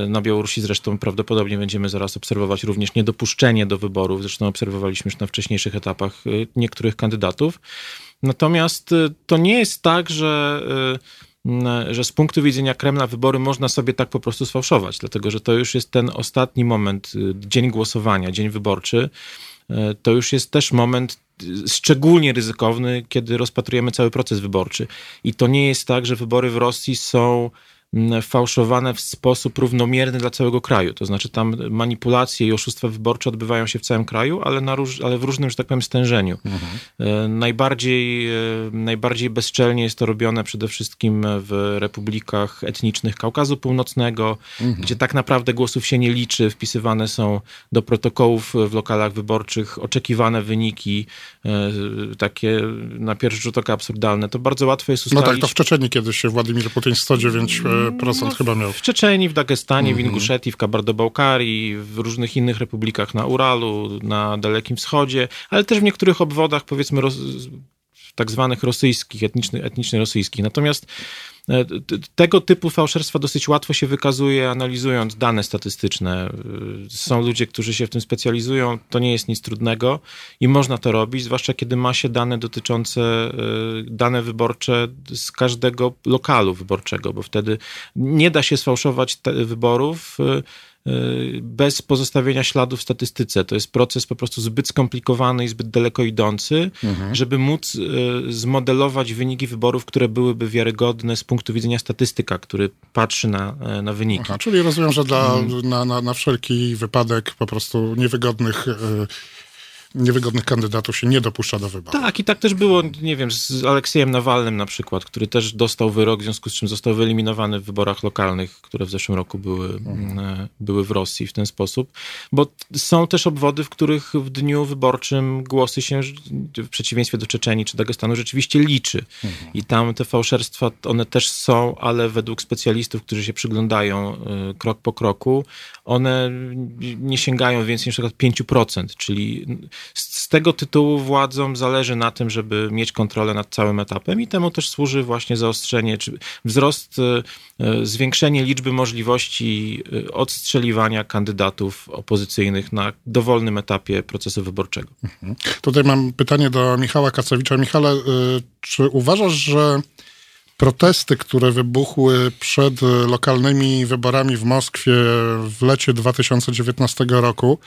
Na Białorusi zresztą prawdopodobnie będziemy zaraz obserwować również niedopuszczenie do wyborów. Zresztą obserwowaliśmy już na wcześniejszych etapach niektórych kandydatów. Natomiast y, to nie jest tak, że że z punktu widzenia Kremla wybory można sobie tak po prostu sfałszować, dlatego że to już jest ten ostatni moment, dzień głosowania, dzień wyborczy. To już jest też moment szczególnie ryzykowny, kiedy rozpatrujemy cały proces wyborczy. I to nie jest tak, że wybory w Rosji są fałszowane w sposób równomierny dla całego kraju. To znaczy tam manipulacje i oszustwa wyborcze odbywają się w całym kraju, ale, na róż, ale w różnym, że tak powiem, stężeniu. Mhm. E, najbardziej, e, najbardziej bezczelnie jest to robione przede wszystkim w republikach etnicznych Kaukazu Północnego, mhm. gdzie tak naprawdę głosów się nie liczy, wpisywane są do protokołów w lokalach wyborczych oczekiwane wyniki, e, takie na pierwszy rzut oka absurdalne. To bardzo łatwo jest ustalić. No tak, to w Czeczeniu kiedyś się Władimir Putin 109 procent no, chyba miał. W Czeczeni, w Dagestanie, mm -hmm. w mhm. Inguszetii, w Kabardo-Bałkarii, w różnych innych republikach na Uralu, na Dalekim Wschodzie, ale też w niektórych obwodach, powiedzmy, roz, tak zwanych rosyjskich, etnicznych, etnicznie rosyjskich. Natomiast tego typu fałszerstwa dosyć łatwo się wykazuje, analizując dane statystyczne. E, są ludzie, którzy się w tym specjalizują, to nie jest nic trudnego i można to robić, zwłaszcza kiedy ma się dane dotyczące, e, dane wyborcze z każdego lokalu wyborczego, bo wtedy nie da się sfałszować wyborów bez pozostawienia śladu w statystyce. To jest proces po prostu zbyt skomplikowany i zbyt daleko idący, mhm. żeby móc e, zmodelować wyniki wyborów, które byłyby wiarygodne z punktu widzenia statystyka, który patrzy na, e, na wyniki. Aha, czyli rozumiem, że dla, na, na, na wszelki wypadek po prostu niewygodnych e, niewygodnych kandydatów się nie dopuszcza do wyborów. Tak, i tak też było, nie wiem, z Aleksiejem Nawalnym na przykład, który też dostał wyrok, w związku z czym został wyeliminowany w wyborach lokalnych, które w zeszłym roku były, mhm. były w Rosji w ten sposób. Bo są też obwody, w których w dniu wyborczym głosy się, w przeciwieństwie do Czeczeni czy Dagestanu, rzeczywiście liczy. Mhm. I tam te fałszerstwa, one też są, ale według specjalistów, którzy się przyglądają e, krok po kroku, one nie sięgają więcej niż na przykład 5%, czyli z tego tytułu władzom zależy na tym, żeby mieć kontrolę nad całym etapem i temu też służy właśnie zaostrzenie, czy wzrost, e, e, zwiększenie liczby możliwości e, odstrzeliwania kandydatów opozycyjnych na dowolnym etapie procesu wyborczego. Mhm. Tutaj mam pytanie do Michała Kacewicza. Michale, czy uważasz, że protesty, które wybuchły przed lokalnymi wyborami w Moskwie w lecie 2019 roku,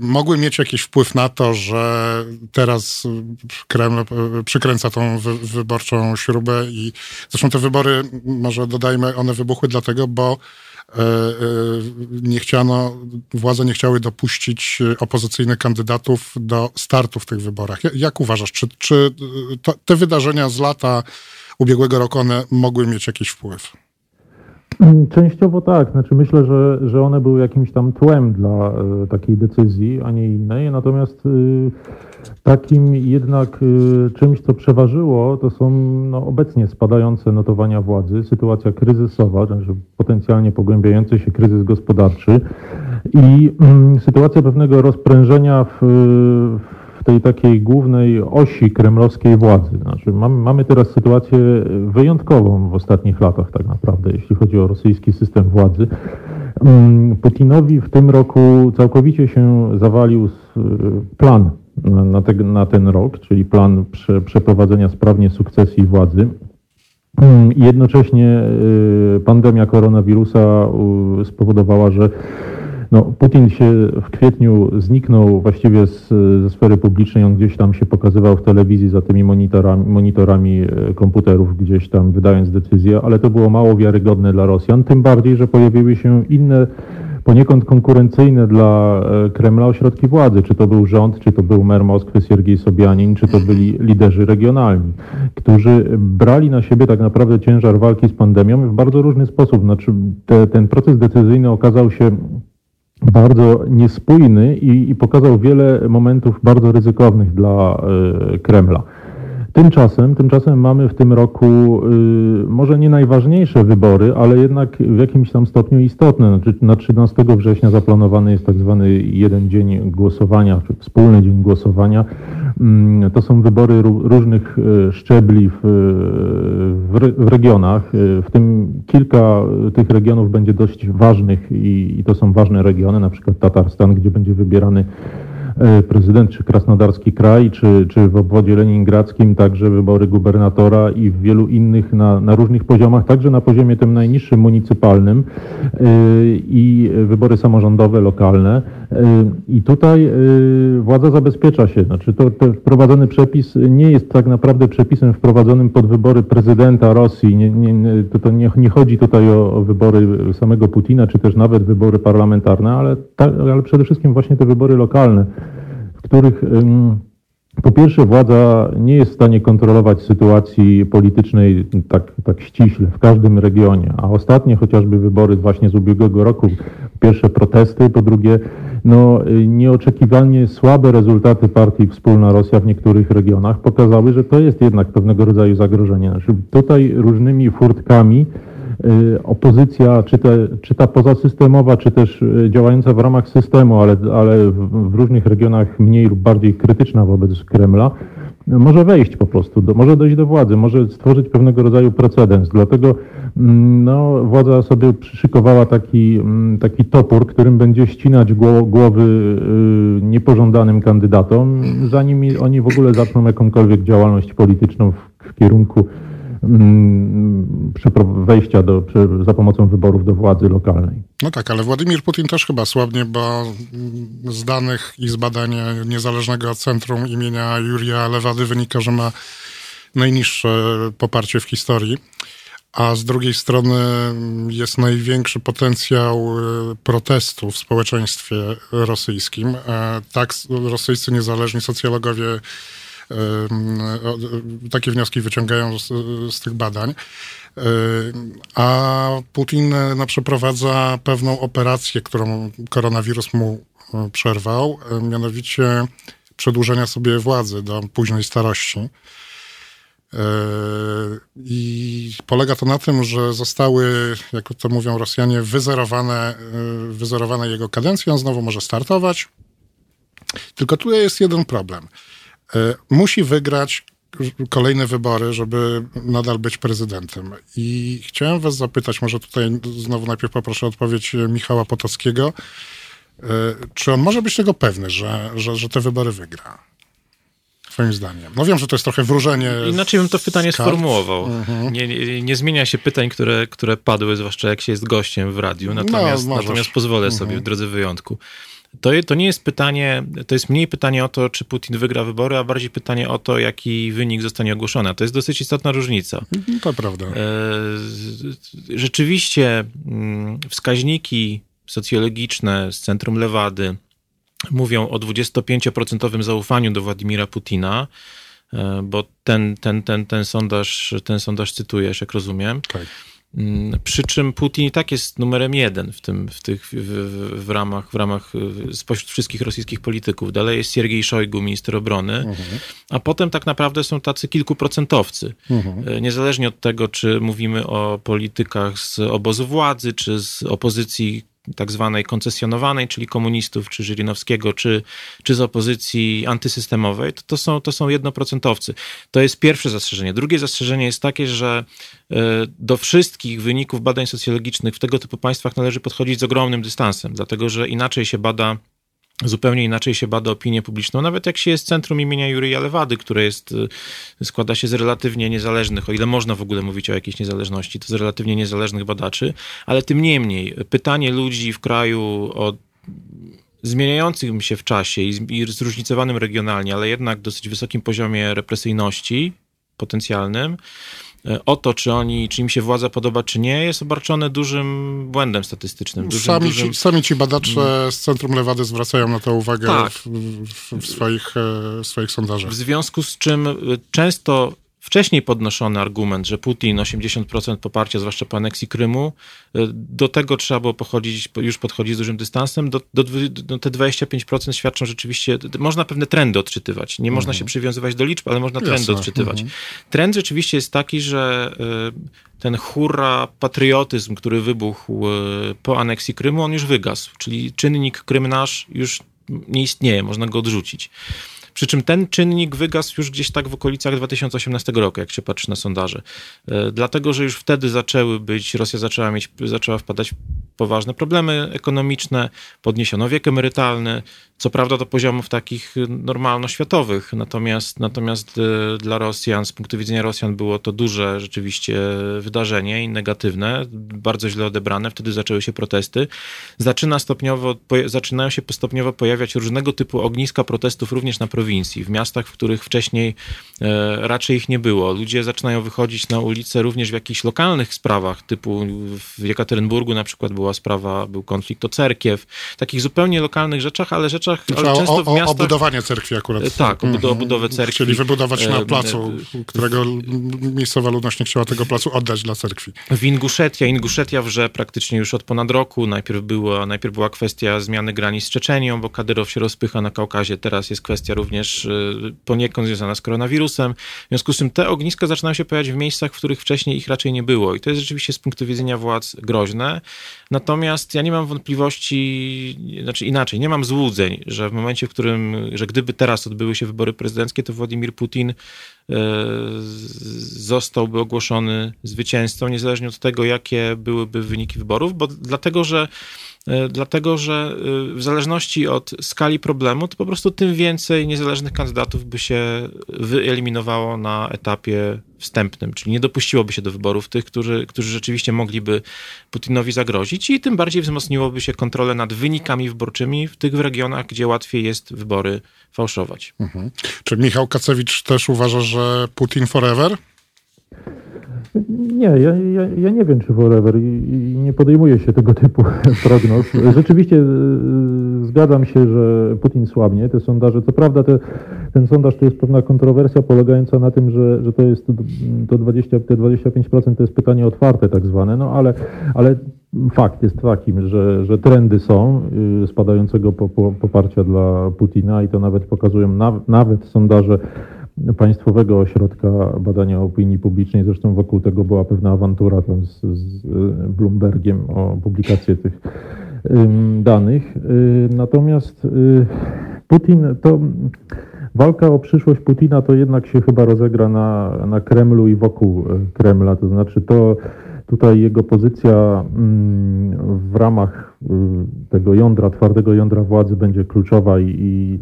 mogły mieć jakiś wpływ na to, że teraz Kreml e, przykręca tą wy, wyborczą śrubę i zresztą te wybory, może dodajmy, one wybuchły dlatego, bo e, nie chciano, władze nie chciały dopuścić opozycyjnych kandydatów do startu w tych wyborach. Jak uważasz, czy, czy to, te wydarzenia z lata ubiegłego roku, one mogły mieć jakiś wpływ? Częściowo tak. Znaczy myślę, że, że one były jakimś tam tłem dla e, takiej decyzji, a nie innej. Natomiast y, takim jednak y, czymś, co przeważyło, to są no, obecnie spadające notowania władzy, sytuacja kryzysowa, znaczy potencjalnie pogłębiający się kryzys gospodarczy i y, sytuacja pewnego rozprężenia w, w tej takiej głównej osi kremlowskiej władzy. Znaczy, mamy, mamy teraz sytuację wyjątkową w ostatnich latach tak naprawdę, jeśli chodzi o rosyjski system władzy. Mm, Putinowi w tym roku całkowicie się zawalił plan na, na, te, na ten rok, czyli plan prze, przeprowadzenia sprawnie sukcesji władzy. Mm, jednocześnie y, pandemia koronawirusa spowodowała, że no, Putin się w kwietniu zniknął właściwie z, ze sfery publicznej. On gdzieś tam się pokazywał w telewizji za tymi monitorami, monitorami e, komputerów, gdzieś tam wydając decyzje, ale to było mało wiarygodne dla Rosjan. Tym bardziej, że pojawiły się inne poniekąd konkurencyjne dla e, Kremla ośrodki władzy, czy to był rząd, czy to był mer Moskwy Siergiej Sobianin, czy to byli liderzy regionalni, którzy brali na siebie tak naprawdę ciężar walki z pandemią w bardzo różny sposób. Znaczy, te, ten proces decyzyjny okazał się bardzo niespójny i, i, pokazał wiele momentów bardzo ryzykownych dla y, Kremla. Tymczasem, tymczasem mamy w tym roku y, może nie najważniejsze wybory, ale jednak w jakimś tam stopniu istotne. Znaczy, na 13 września zaplanowany jest tak zwany jeden dzień głosowania, czy wspólny dzień głosowania. Mm, to są wybory różnych y, szczebli w, w, w, regionach. Y, w tym kilka tych regionów będzie dość ważnych i, i to są ważne regiony, na przykład Tatarstan, gdzie będzie wybierany prezydent, czy Krasnodarski Kraj, czy, czy w obwodzie leningradzkim także wybory gubernatora i w wielu innych na, na różnych poziomach, także na poziomie tym najniższym municypalnym e, i wybory samorządowe, lokalne. E, I tutaj władza zabezpiecza się. Znaczy to, to wprowadzony przepis nie jest tak naprawdę przepisem wprowadzonym pod wybory prezydenta Rosji. Nie, nie, to, to nie, nie chodzi tutaj o, o, wybory samego Putina, czy też nawet wybory parlamentarne, ale, ta, ale przede wszystkim właśnie te wybory lokalne których po pierwsze władza nie jest w stanie kontrolować sytuacji politycznej tak, tak ściśle w każdym regionie, a ostatnie chociażby wybory właśnie z ubiegłego roku, pierwsze protesty, po drugie no, nieoczekiwanie słabe rezultaty partii Wspólna Rosja w niektórych regionach pokazały, że to jest jednak pewnego rodzaju zagrożenie. Znaczy, tutaj różnymi furtkami opozycja, czy, te, czy ta pozasystemowa, czy też y, działająca w ramach systemu, ale, ale w różnych regionach mniej lub bardziej krytyczna wobec Kremla, może wejść po prostu, do, może dojść do władzy, może stworzyć pewnego rodzaju precedens. Dlatego mm, no, władza sobie przyszykowała taki, mm, taki topór, którym będzie ścinać głowy y, niepożądanym kandydatom, zanim oni w ogóle zaczną jakąkolwiek działalność polityczną w, w kierunku wejścia do, za pomocą wyborów do władzy lokalnej. No tak, ale Władimir Putin też chyba słabnie, bo z danych i z badań niezależnego centrum imienia Jurija Lewady wynika, że ma najniższe poparcie w historii. A z drugiej strony jest największy potencjał e, protestu w społeczeństwie rosyjskim. E, tak, rosyjscy niezależni socjologowie takie wnioski wyciągają z, z tych badań. A Putin no, przeprowadza pewną operację, którą koronawirus mu e, przerwał, e, mianowicie przedłużenia sobie władzy do późnej starości. E, I polega to na tym, że zostały, jak to mówią Rosjanie, wyzerowane, wyzerowane jego kadencje. On znowu może startować. Tylko tu jest jeden problem. E, musi wygrać kolejne wybory, żeby nadal być prezydentem. I chciałem was zapytać, może tutaj znowu najpierw poproszę odpowiedź Michała Potockiego, e, czy on może być tego pewny, że, że, że te wybory wygra? Twoim zdaniem. No wiem, że to jest trochę wróżenie. Inaczej bym to pytanie sformułował. Mhm. Nie, nie, nie, zmienia się pytań, które, które padły, zwłaszcza jak się jest gościem w radiu. Natomiast, no, natomiast pozwolę mhm. sobie w drodze wyjątku. To, to nie jest pytanie, to jest mniej pytanie o to, czy Putin wygra wybory, a bardziej pytanie o to, jaki wynik zostanie ogłoszony. To jest dosyć istotna różnica. Mhm, to prawda. E, rzeczywiście mm, wskaźniki socjologiczne z Centrum Lewady mówią o 25% zaufaniu do Władimira Putina, e, bo ten, ten, ten, ten, sondaż, ten sondaż cytujesz, jak rozumiem. Tak. Mm, przy czym Putin i tak jest numerem jeden w, tym, w, tych, w, w ramach, w ramach spośród wszystkich rosyjskich polityków. Dalej jest Siergiej Szojgu, minister obrony, mhm. a potem tak naprawdę są tacy kilkuprocentowcy. Mhm. E, niezależnie od tego, czy mówimy o politykach z obozu władzy, czy z opozycji tak zwanej koncesjonowanej, czyli komunistów, czy Żyrinowskiego, czy, czy z opozycji antysystemowej, to, to, są, to są jednoprocentowcy. To jest pierwsze zastrzeżenie. Drugie zastrzeżenie jest takie, że e, do wszystkich wyników badań socjologicznych w tego typu państwach należy podchodzić z ogromnym dystansem, dlatego że inaczej się bada zupełnie inaczej się bada opinię publiczną, nawet jak się jest centrum imienia Jurija Lewady, które jest, y, składa się z relatywnie niezależnych, o ile można w ogóle mówić o jakiejś niezależności, to z relatywnie niezależnych badaczy, ale tym niemniej pytanie ludzi w kraju o zmieniającym się w czasie i zróżnicowanym regionalnie, ale jednak dosyć wysokim poziomie represyjności potencjalnym, o to, czy oni, czy im się władza podoba, czy nie, jest obarczone dużym błędem statystycznym. Dużym, sami, dużym... Ci, sami ci badacze z Centrum Lewady zwracają na to uwagę tak. w, w, w, swoich, e, w swoich sondażach. W związku z czym e, często wcześniej podnoszony argument, że Putin 80% poparcia, zwłaszcza po aneksji Krymu, y, do tego trzeba było pochodzić, już podchodzić z dużym dystansem, do, do, do te 25% świadczą rzeczywiście, można pewne trendy odczytywać. Nie mhm. można się przywiązywać do liczb, ale można trendy Jasne. odczytywać. Mhm. Trend rzeczywiście jest taki, że y, ten hurra patriotyzm, który wybuchł y, po aneksji Krymu, on już wygasł, czyli czynnik krymnasz już nie istnieje, można go odrzucić. Przy czym ten czynnik wygasł już gdzieś tak w okolicach 2018 roku, jak się patrzy na sondaże. E, dlatego, że już wtedy zaczęły być, Rosja zaczęła mieć, zaczęła wpadać w poważne problemy ekonomiczne, podniesiono wiek emerytalny, co prawda do poziomów takich normalno-światowych, natomiast, natomiast e, dla Rosjan, z punktu widzenia Rosjan było to duże rzeczywiście wydarzenie i negatywne, bardzo źle odebrane, wtedy zaczęły się protesty. Zaczyna stopniowo, zaczynają się stopniowo pojawiać różnego typu ogniska protestów również na prowincji, w miastach, w których wcześniej e, raczej ich nie było. Ludzie zaczynają wychodzić na ulicę również w jakichś lokalnych sprawach, typu w Jekaterynburgu na przykład była sprawa, był konflikt o cerkiew, takich zupełnie lokalnych rzeczach, ale rzeczach ale często o, o, w miastach... O budowanie cerkwi akurat. E, tak, o, mhm. budowę cerkwi. Chcieli wybudować na e, placu, którego miejscowa ludność nie chciała tego placu oddać dla cerkwi. W Inguszetia, Inguszetia wrze praktycznie już od ponad roku. Najpierw była, najpierw była kwestia zmiany granic z Czeczenią, bo Kadyrow się rozpycha na Kaukazie. Teraz jest kwestia również y, poniekąd związana z koronawirusem. W związku z tym te ogniska zaczynają się pojawiać w miejscach, w których wcześniej ich raczej nie było. I to jest rzeczywiście z punktu widzenia władz groźne. Natomiast ja nie mam wątpliwości, znaczy inaczej, nie mam złudzeń, że w momencie, w którym, że gdyby teraz odbyły się wybory prezydenckie, to Władimir Putin y, zostałby ogłoszony zwycięzcą, niezależnie od tego, jakie byłyby wyniki wyborów, bo dlatego, że dlatego że e, w zależności od skali problemu, to po prostu tym więcej niezależnych kandydatów by się wyeliminowało na etapie wstępnym, czyli nie dopuściłoby się do wyborów tych, którzy, którzy rzeczywiście mogliby Putinowi zagrozić i tym bardziej wzmocniłoby się kontrolę nad wynikami wyborczymi w tych regionach, gdzie łatwiej jest wybory fałszować. Mhm. Czy Michał Kacewicz też uważa, że Putin forever? Nie, ja, ja, ja nie wiem, czy forever i, i nie podejmuję się tego typu prognoz. Rzeczywiście e, zgadzam się, że Putin słabnie. Te sondaże, co prawda te, ten sondaż to jest pewna kontrowersja polegająca na tym, że, że to jest to 20, te 25% to jest pytanie otwarte tak zwane, no ale, ale fakt jest takim, że, że trendy są y, spadającego poparcia dla Putina i to nawet pokazują nawet, nawet sondaże Państwowego Ośrodka Badania Opinii Publicznej. Zresztą wokół tego była pewna awantura tam z, z Bloombergiem o publikację tych danych. Y, natomiast y, Putin to walka o przyszłość Putina to jednak się chyba rozegra na, na Kremlu i wokół y, Kremla. To znaczy to tutaj jego pozycja w ramach tego jądra, twardego jądra władzy będzie kluczowa i, i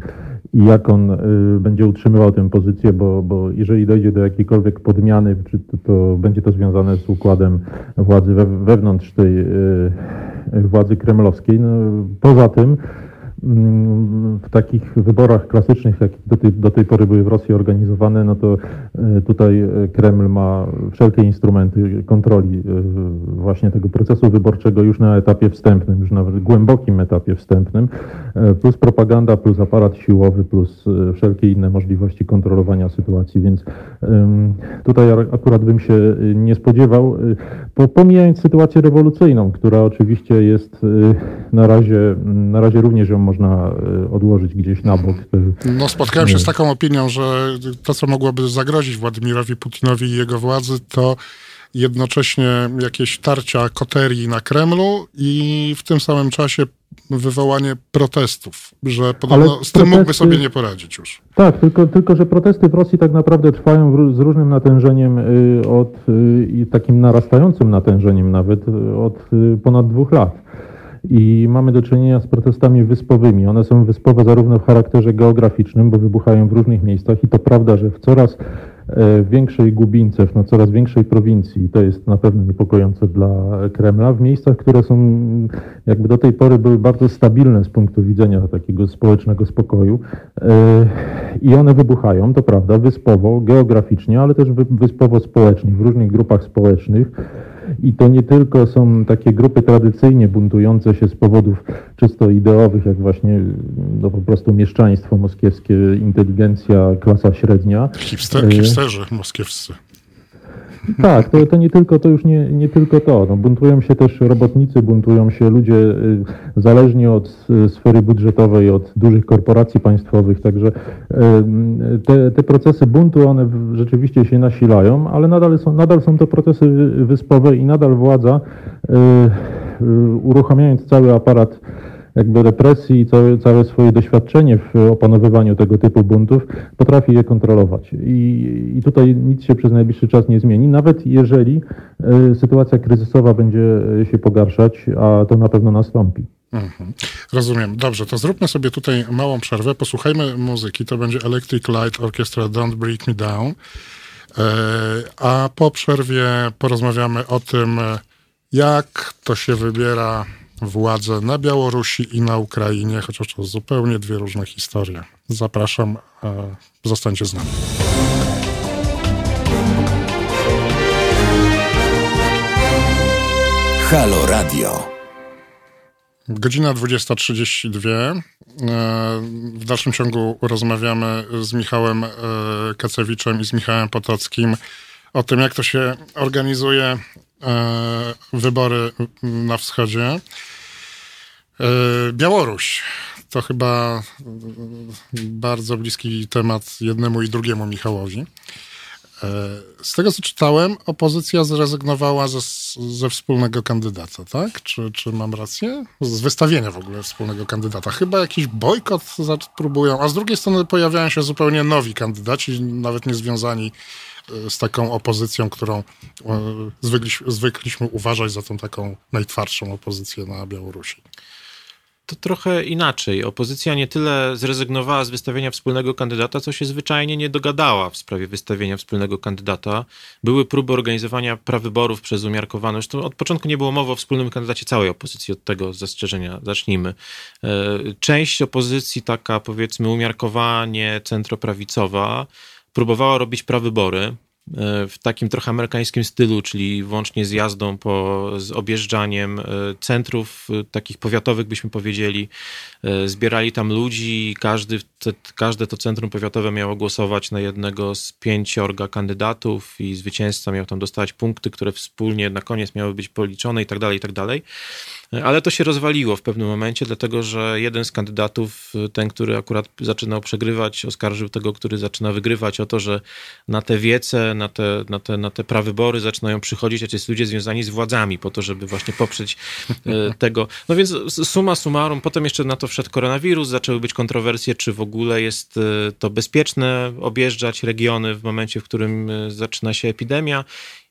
i jak on y, będzie utrzymywał tę pozycję, bo, bo jeżeli dojdzie do jakiejkolwiek podmiany, to, to będzie to związane z układem władzy we, wewnątrz tej y, władzy kremlowskiej. No, poza tym w takich wyborach klasycznych, jak do tej, do tej pory były w Rosji organizowane, no to e, tutaj Kreml ma wszelkie instrumenty kontroli właśnie tego procesu wyborczego już na etapie wstępnym, już na głębokim etapie wstępnym, plus propaganda, plus aparat siłowy, plus wszelkie inne możliwości kontrolowania sytuacji, więc tutaj akurat bym się nie spodziewał, pomijając sytuację rewolucyjną, która oczywiście jest na razie, na razie również ją można e, odłożyć gdzieś na bok. No spotkałem się z taką opinią, że to, co mogłoby zagrozić Władimirowi Putinowi i jego władzy, to jednocześnie jakieś tarcia koterii na Kremlu i w tym samym czasie wywołanie protestów, że podobno Ale z tym protesty, mógłby sobie nie poradzić już. Tak, tylko, tylko że protesty w Rosji tak naprawdę trwają w, z różnym natężeniem y, od y, i takim narastającym natężeniem nawet y, od ponad dwóch lat i mamy do czynienia z protestami wyspowymi. One są wyspowe zarówno w charakterze geograficznym, bo wybuchają w różnych miejscach i to prawda, że w coraz e, większej gubince, na coraz większej prowincji, to jest na pewno niepokojące dla Kremla, w miejscach, które są jakby do tej pory były bardzo stabilne z punktu widzenia takiego społecznego spokoju e, i one wybuchają, to prawda, wyspowo, geograficznie, ale też wyspowo społecznie, w różnych grupach społecznych. I to nie tylko są takie grupy tradycyjnie buntujące się z powodów czysto ideowych, jak właśnie no, po prostu mieszczaństwo moskiewskie, inteligencja, klasa średnia. Hipster, e, hipsterzy moskiewscy. Tak, to, to nie tylko to już nie, nie tylko to. No, buntują się też robotnicy, buntują się ludzie y, zależni od y, sfery budżetowej, od dużych korporacji państwowych, także y, te, te procesy buntu, one rzeczywiście się nasilają, ale nadal są, nadal są to procesy wyspowe i nadal władza, uruchamiając cały aparat jakby represji i całe, całe swoje doświadczenie w opanowywaniu tego typu buntów, potrafi je kontrolować. I, I tutaj nic się przez najbliższy czas nie zmieni, nawet jeżeli y, sytuacja kryzysowa będzie się pogarszać, a to na pewno nastąpi. Mhm. Rozumiem. Dobrze, to zróbmy sobie tutaj małą przerwę, posłuchajmy muzyki. To będzie Electric Light Orchestra Don't Break Me Down. E, a po przerwie porozmawiamy o tym, jak to się wybiera władze na Białorusi i na Ukrainie, chociaż to zupełnie dwie różne historie. Zapraszam, e, zostańcie z nami. Halo Radio. Godzina 20.32. E, w dalszym ciągu rozmawiamy z Michałem e, Kacewiczem i z Michałem Potockim o tym, jak to się organizuje wybory na wschodzie. E, Białoruś to chyba bardzo bliski temat jednemu i drugiemu Michałowi. E, z tego co czytałem, opozycja zrezygnowała ze, ze wspólnego kandydata, tak? Czy, czy mam rację? Z wystawienia w ogóle wspólnego kandydata. Chyba jakiś bojkot próbują, a z drugiej strony pojawiają się zupełnie nowi kandydaci, nawet nie związani e, z taką opozycją, którą zwykliśmy, zwykliśmy uważać za tą taką najtwardszą opozycję na Białorusi to trochę inaczej. Opozycja nie tyle zrezygnowała z wystawienia wspólnego kandydata, co się zwyczajnie nie dogadała w sprawie wystawienia wspólnego kandydata. Były próby organizowania prawyborów przez umiarkowaną. Zresztą od początku nie było mowy o wspólnym kandydacie całej opozycji, od tego zastrzeżenia zacznijmy. E, część opozycji, taka powiedzmy umiarkowanie centroprawicowa, próbowała robić prawybory. E, w takim trochę amerykańskim stylu, czyli włącznie z jazdą po, z objeżdżaniem e, centrów e, takich powiatowych, byśmy powiedzieli. Zbierali tam ludzi, każdy, te, każde to centrum powiatowe miało głosować na jednego z pięciorga kandydatów i zwycięzca miał tam dostać punkty, które wspólnie na koniec miały być policzone i tak dalej, i tak dalej. Ale to się rozwaliło w pewnym momencie, dlatego że jeden z kandydatów, ten, który akurat zaczynał przegrywać, oskarżył tego, który zaczyna wygrywać o to, że na te wiece, na te, na te, na te prawybory zaczynają przychodzić jacyś ludzie związani z władzami po to, żeby właśnie poprzeć e, tego. No więc suma summarum, potem jeszcze na to wszedł koronawirus, zaczęły być kontrowersje, czy w ogóle jest e, to bezpieczne objeżdżać regiony w momencie, w którym e, zaczyna się epidemia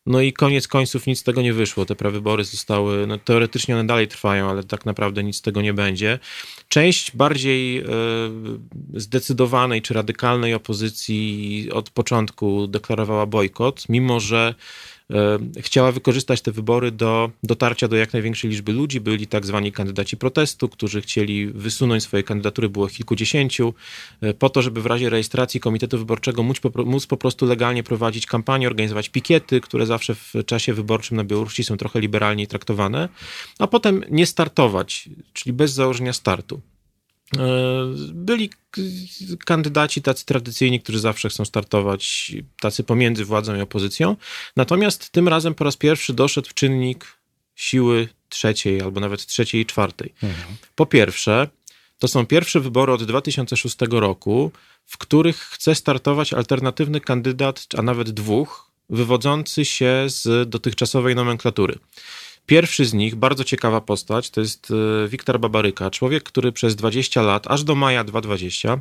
no i koniec końców nic z tego nie wyszło. Te prawybory zostały, no teoretycznie one dalej trwają, ale tak naprawdę nic z tego nie będzie. Część bardziej e, zdecydowanej czy radykalnej opozycji od początku deklarowała bojkot, mimo że chciała wykorzystać te wybory do dotarcia do jak największej liczby ludzi. Byli tak zwani kandydaci protestu, którzy chcieli wysunąć swoje kandydatury, było kilkudziesięciu, po to, żeby w razie rejestracji Komitetu Wyborczego móc po, móc po prostu legalnie prowadzić kampanię, organizować pikiety, które zawsze w czasie wyborczym na Białorusi są trochę liberalniej traktowane, a potem nie startować, czyli bez założenia startu. E, byli kandydaci tacy tradycyjni, którzy zawsze chcą startować, tacy pomiędzy władzą i opozycją. Natomiast tym razem po raz pierwszy doszedł czynnik siły trzeciej albo nawet trzeciej i czwartej. Mhm. Po pierwsze, to są pierwsze wybory od 2006 roku, w których chce startować alternatywny kandydat, a nawet dwóch, wywodzący się z dotychczasowej nomenklatury. Pierwszy z nich, bardzo ciekawa postać, to jest e, Wiktor Babaryka, człowiek, który przez 20 lat, aż do maja 2020,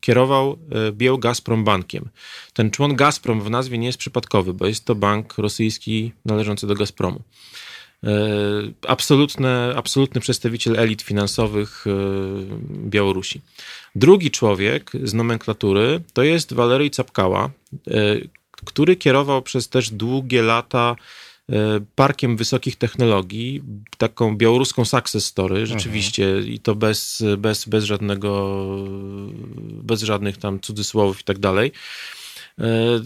kierował e, Bieł Gazprom bankiem. Ten człon Gazprom w nazwie nie jest przypadkowy, bo jest to bank rosyjski należący do Gazpromu. E, absolutny, absolutny przedstawiciel elit finansowych Białorusi. Drugi człowiek z nomenklatury to jest Walery Capkała, który kierował przez też długie lata parkiem wysokich technologii, taką białoruską success story, mhm. rzeczywiście, mhm. i to bez, bez, bez żadnego, bez żadnych tam cudzysłowów i tak dalej. E,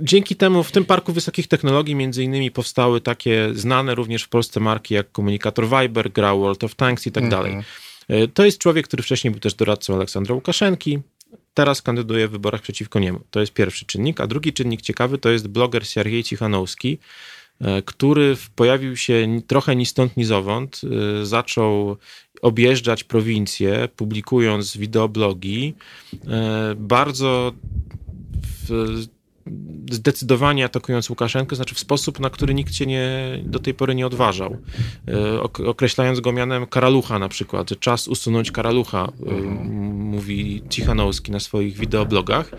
dzięki temu w tym parku wysokich technologii między innymi powstały takie znane również w Polsce marki jak komunikator Viber, gra World of Tanks i tak mhm. dalej. E, to jest człowiek, który wcześniej był też doradcą Aleksandra Łukaszenki, teraz kandyduje w wyborach przeciwko niemu. To jest pierwszy czynnik. A drugi czynnik ciekawy to jest bloger Siergiej Cichanowski, e, który pojawił się trochę ni stąd, ni zowąd. E, zaczął objeżdżać prowincje, publikując wideoblogi. E, bardzo zdecydowanie atakując Łukaszenkę, znaczy w sposób, na który nikt się nie, do tej pory nie odważał. E, określając go mianem karalucha na przykład, czas usunąć karalucha, e, mówi Cichanowski na swoich wideoblogach.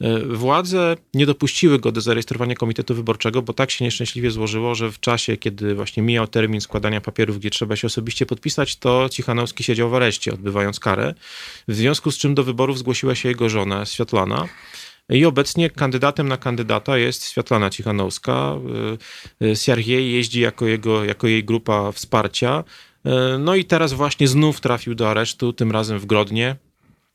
E, władze nie dopuściły go do zarejestrowania komitetu wyborczego, bo tak się nieszczęśliwie złożyło, że w czasie, kiedy właśnie mijał termin składania papierów, gdzie trzeba się osobiście podpisać, to Cichanowski siedział w areszcie, odbywając karę. W związku z czym do wyborów zgłosiła się jego żona, Światlana. I obecnie kandydatem na kandydata jest Światlana Cichanowska. Y, y, Siergiej jeździ jako, jego, jako jej grupa wsparcia. Y, no i teraz właśnie znów trafił do aresztu, tym razem w Grodnie.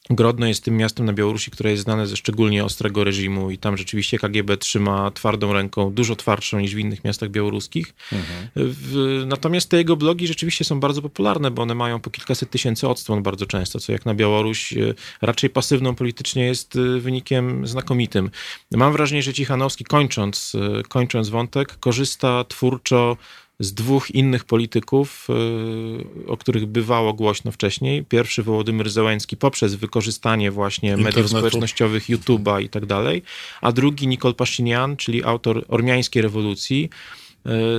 Grodno jest tym miastem na Białorusi, które jest znane ze szczególnie ostrego reżimu i tam rzeczywiście KGB trzyma twardą ręką, dużo twardszą niż w innych miastach białoruskich. Mhm. W, natomiast te jego blogi rzeczywiście są bardzo popularne, bo one mają po kilkaset tysięcy odstron bardzo często, co jak na Białoruś e, raczej pasywną politycznie jest e, wynikiem znakomitym. Mam wrażenie, że Cichanowski kończąc, e, kończąc wątek, korzysta twórczo z dwóch innych polityków, y, o których bywało głośno wcześniej. Pierwszy Wołodymyr Zełański poprzez wykorzystanie właśnie Internetu. mediów społecznościowych, YouTube'a i tak dalej, a drugi Nikol Pashinyan, czyli autor ormiańskiej rewolucji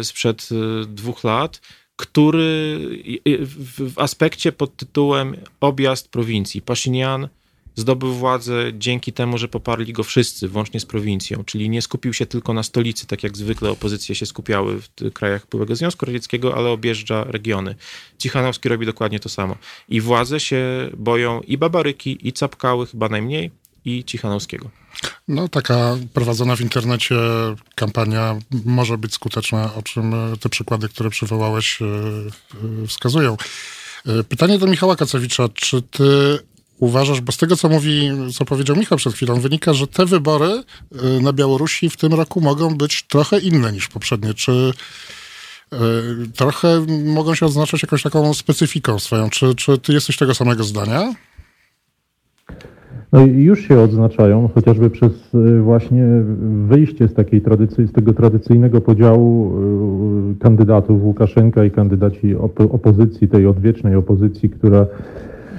y, sprzed y, dwóch lat, który w aspekcie pod tytułem Objazd prowincji. Pashinyan zdobył władzę dzięki temu, że poparli go wszyscy, włącznie z prowincją, czyli nie skupił się tylko na stolicy, tak jak zwykle opozycje się skupiały w krajach byłego Związku Radzieckiego, ale objeżdża regiony. Cichanowski robi dokładnie to samo. I władze się boją i Babaryki, i Capkały chyba najmniej, i Cichanowskiego. No, taka prowadzona w internecie kampania może być skuteczna, o czym te przykłady, które przywołałeś, e, e, wskazują. E, pytanie do Michała Kacewicza. Czy ty uważasz, bo z tego, co mówi, co powiedział Michał przed chwilą, wynika, że te wybory y, na Białorusi w tym roku mogą być trochę inne niż poprzednie. Czy y, trochę mogą się odznaczać jakąś taką specyfiką swoją? Czy, czy ty jesteś tego samego zdania? No już się odznaczają, chociażby przez y, właśnie wyjście z takiej tradycji, z tego tradycyjnego podziału kandydatów Łukaszenka i kandydaci opozycji, tej odwiecznej opozycji, która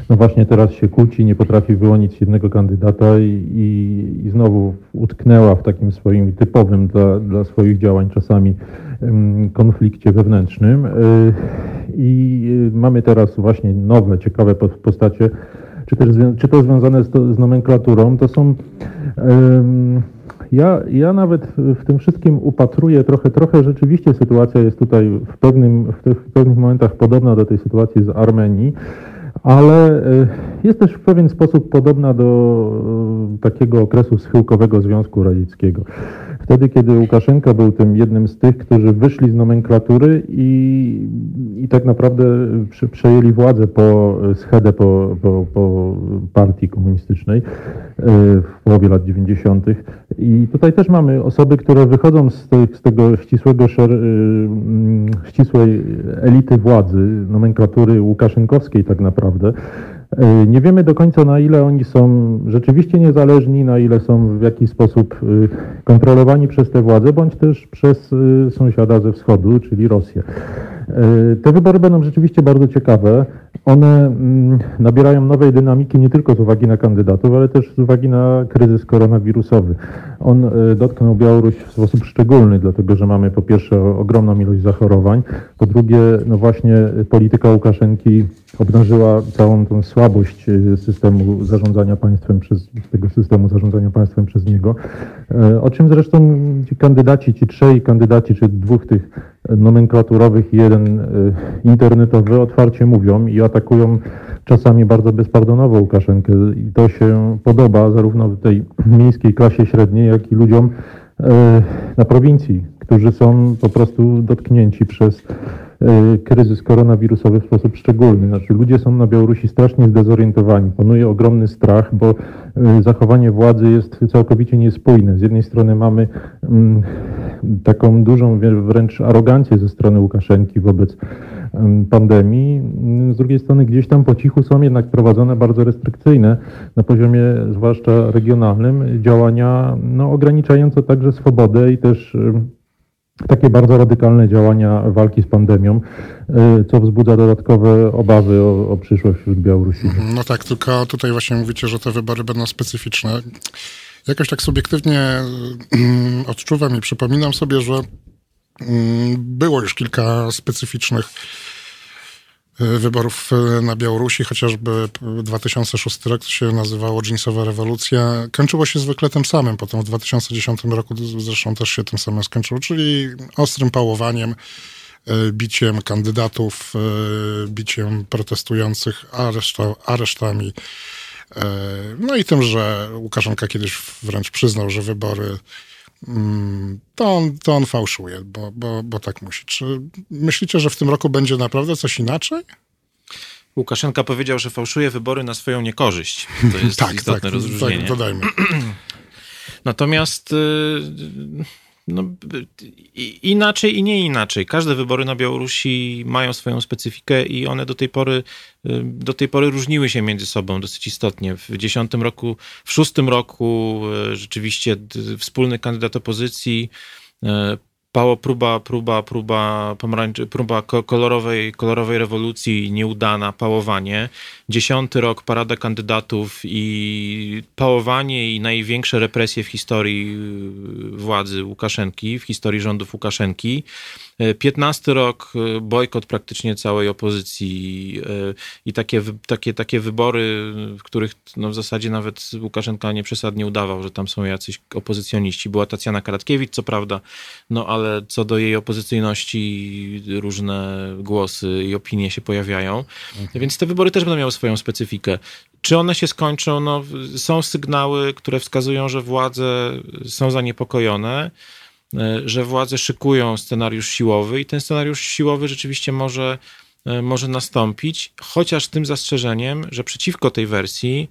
no właśnie teraz się kłóci, nie potrafi wyłonić jednego kandydata i, i, i znowu utknęła w takim swoim typowym dla, dla swoich działań czasami konflikcie wewnętrznym. Y, I mamy teraz właśnie nowe, ciekawe postacie, czy też czy to związane z, to, z nomenklaturą, to są ja, ja nawet w tym wszystkim upatruję trochę, trochę rzeczywiście sytuacja jest tutaj w, pewnym, w, tych, w pewnych momentach podobna do tej sytuacji z Armenii, ale jest też w pewien sposób podobna do takiego okresu schyłkowego Związku Radzieckiego. Wtedy, kiedy Łukaszenka był tym jednym z tych, którzy wyszli z nomenklatury i, i tak naprawdę przejęli władzę po schedę po, po, po partii komunistycznej w połowie lat 90. I tutaj też mamy osoby, które wychodzą z, z tego ścisłego, ścisłej elity władzy, nomenklatury łukaszenkowskiej tak naprawdę, E, nie wiemy do końca, na ile oni są rzeczywiście niezależni, na ile są w jakiś sposób e, kontrolowani przez te władze, bądź też przez e, sąsiada ze wschodu, czyli Rosję. Te wybory będą rzeczywiście bardzo ciekawe. One mm, nabierają nowej dynamiki nie tylko z uwagi na kandydatów, ale też z uwagi na kryzys koronawirusowy. On dotknął Białoruś w sposób szczególny, dlatego że mamy po pierwsze ogromną ilość zachorowań, po drugie, no właśnie polityka Łukaszenki obnażyła całą tą słabość e, systemu zarządzania państwem przez, tego systemu zarządzania państwem przez niego, e, o czym zresztą ci kandydaci, ci trzej kandydaci, czy dwóch tych nomenklaturowych i jeden e, internetowy otwarcie mówią i atakują czasami bardzo bezpardonowo Łukaszenkę. I to się podoba zarówno tej miejskiej klasie średniej, jak i ludziom na prowincji, którzy są po prostu dotknięci przez E, kryzys koronawirusowy w sposób szczególny. Znaczy ludzie są na Białorusi strasznie zdezorientowani, panuje ogromny strach, bo e, zachowanie władzy jest całkowicie niespójne. Z jednej strony mamy mm, taką dużą wręcz arogancję ze strony Łukaszenki wobec pandemii. Z drugiej strony gdzieś tam po cichu są jednak prowadzone bardzo restrykcyjne na poziomie zwłaszcza regionalnym działania no, ograniczające także swobodę i też takie bardzo radykalne działania walki z pandemią, y, co wzbudza dodatkowe obawy o, o przyszłość wśród Białorusinów. No tak, tylko tutaj właśnie mówicie, że te wybory będą specyficzne. Jakoś tak subiektywnie mm, odczuwam i przypominam sobie, że mm, było już kilka specyficznych wyborów e, na Białorusi, chociażby 2006 rok to się nazywało Jeansowa rewolucja. Kończyło się zwykle tym samym, potem w 2010 roku zresztą też się tym samym skończyło, czyli ostrym pałowaniem, e, biciem kandydatów, biciem protestujących, areszta, aresztami. No i tym, że Łukaszenka kiedyś wręcz przyznał, że wybory to on, to on fałszuje, bo, bo, bo tak musi. Czy myślicie, że w tym roku będzie naprawdę coś inaczej? Łukaszenka powiedział, że fałszuje wybory na swoją niekorzyść. To jest tak, istotne tak, rozróżnienie. Tak, dodajmy. Natomiast y, no, inaczej i nie inaczej. Każde wybory na Białorusi mają swoją specyfikę i one do tej pory, y, do tej pory różniły się między sobą dosyć istotnie. W dziesiątym roku, w szóstym roku y, rzeczywiście wspólny kandydat opozycji y, Pało próba, próba, próba, pomarańczy, próba kolorowej, kolorowej rewolucji nieudana, pałowanie. Dziesiąty rok, parada kandydatów i pałowanie i największe represje w historii władzy Łukaszenki, w historii rządów Łukaszenki. 15 rok, e, bojkot praktycznie całej opozycji i takie, takie, takie wybory, w których no w zasadzie nawet Łukaszenka nie przesadnie udawał, że tam są jacyś opozycjoniści. Była Tacjana Karatkiewicz, co prawda, no ale co do jej opozycyjności różne głosy i opinie się pojawiają. Mhm. Więc te wybory też będą miały swoją specyfikę. Czy one się skończą? No, są sygnały, które wskazują, że władze są zaniepokojone. E, że władze szykują scenariusz siłowy i ten scenariusz siłowy rzeczywiście może, e, może nastąpić, chociaż tym zastrzeżeniem, że przeciwko tej wersji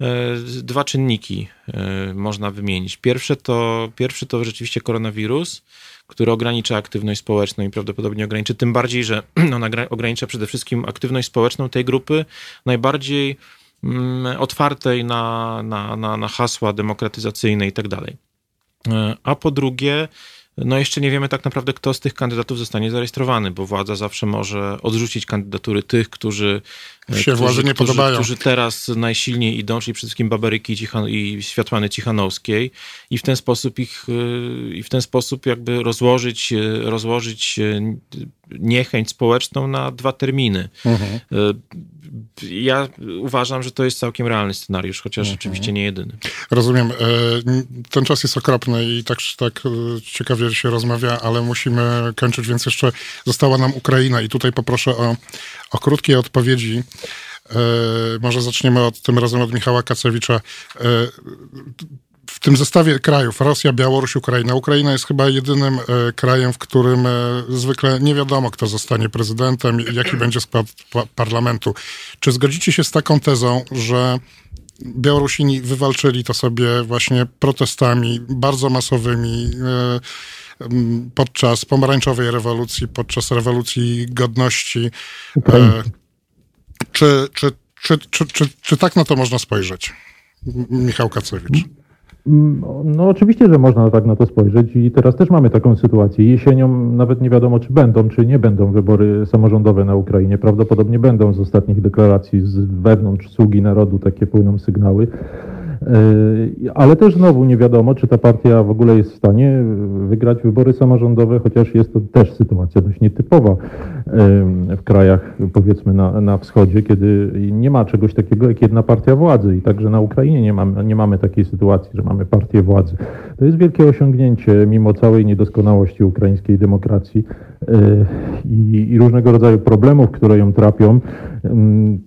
e, dwa czynniki można wymienić. Pierwsze to, pierwszy to rzeczywiście koronawirus, który ogranicza aktywność społeczną i prawdopodobnie ograniczy, tym bardziej, że on ogranicza przede wszystkim aktywność społeczną tej grupy najbardziej mm, otwartej na, na, na, na hasła demokratyzacyjne i tak dalej. E, a po drugie, no jeszcze nie wiemy tak naprawdę, kto z tych kandydatów zostanie zarejestrowany, bo władza zawsze może odrzucić kandydatury tych, którzy e, się władzy nie którzy, podobają. Którzy teraz najsilniej idą, czyli przede wszystkim Baberyki Cichan i Światłany Cichanowskiej i w ten sposób ich, e, i w ten sposób jakby rozłożyć, rozłożyć niechęć społeczną na dwa terminy. Mhm ja uważam, że to jest całkiem realny scenariusz, chociaż mhm. oczywiście nie jedyny. Rozumiem. E, ten czas jest okropny i tak, tak e, ciekawie się rozmawia, ale musimy kończyć, więc jeszcze została nam Ukraina i tutaj poproszę o, o krótkie odpowiedzi może zaczniemy od tym razem od Michała Kacewicza tym zestawie krajów, Rosja, Białoruś, Ukraina. Ukraina jest chyba jedynym e, krajem, w którym e, zwykle nie wiadomo, kto zostanie prezydentem, jaki będzie skład parlamentu. Czy zgodzicie się z taką tezą, że Białorusini wywalczyli to sobie właśnie protestami bardzo masowymi e, podczas pomarańczowej rewolucji, podczas rewolucji godności. Czy, czy, czy, czy, czy, czy tak na to można spojrzeć? Michał Kacewicz. No oczywiście, że można tak na to spojrzeć i teraz też mamy taką sytuację. Jesienią nawet nie wiadomo, czy będą, czy nie będą wybory samorządowe na Ukrainie. Prawdopodobnie będą z ostatnich deklaracji z wewnątrz sługi narodu takie płyną sygnały. E, ale też znowu nie wiadomo, czy ta partia w ogóle jest w stanie wygrać wybory samorządowe, chociaż jest to też sytuacja dość nietypowa w krajach, powiedzmy, na, na wschodzie, kiedy nie ma czegoś takiego jak jedna partia władzy. I także na Ukrainie nie mamy, nie mamy takiej sytuacji, że mamy partię władzy. To jest wielkie osiągnięcie, mimo całej niedoskonałości ukraińskiej demokracji i, i różnego rodzaju problemów, które ją trapią,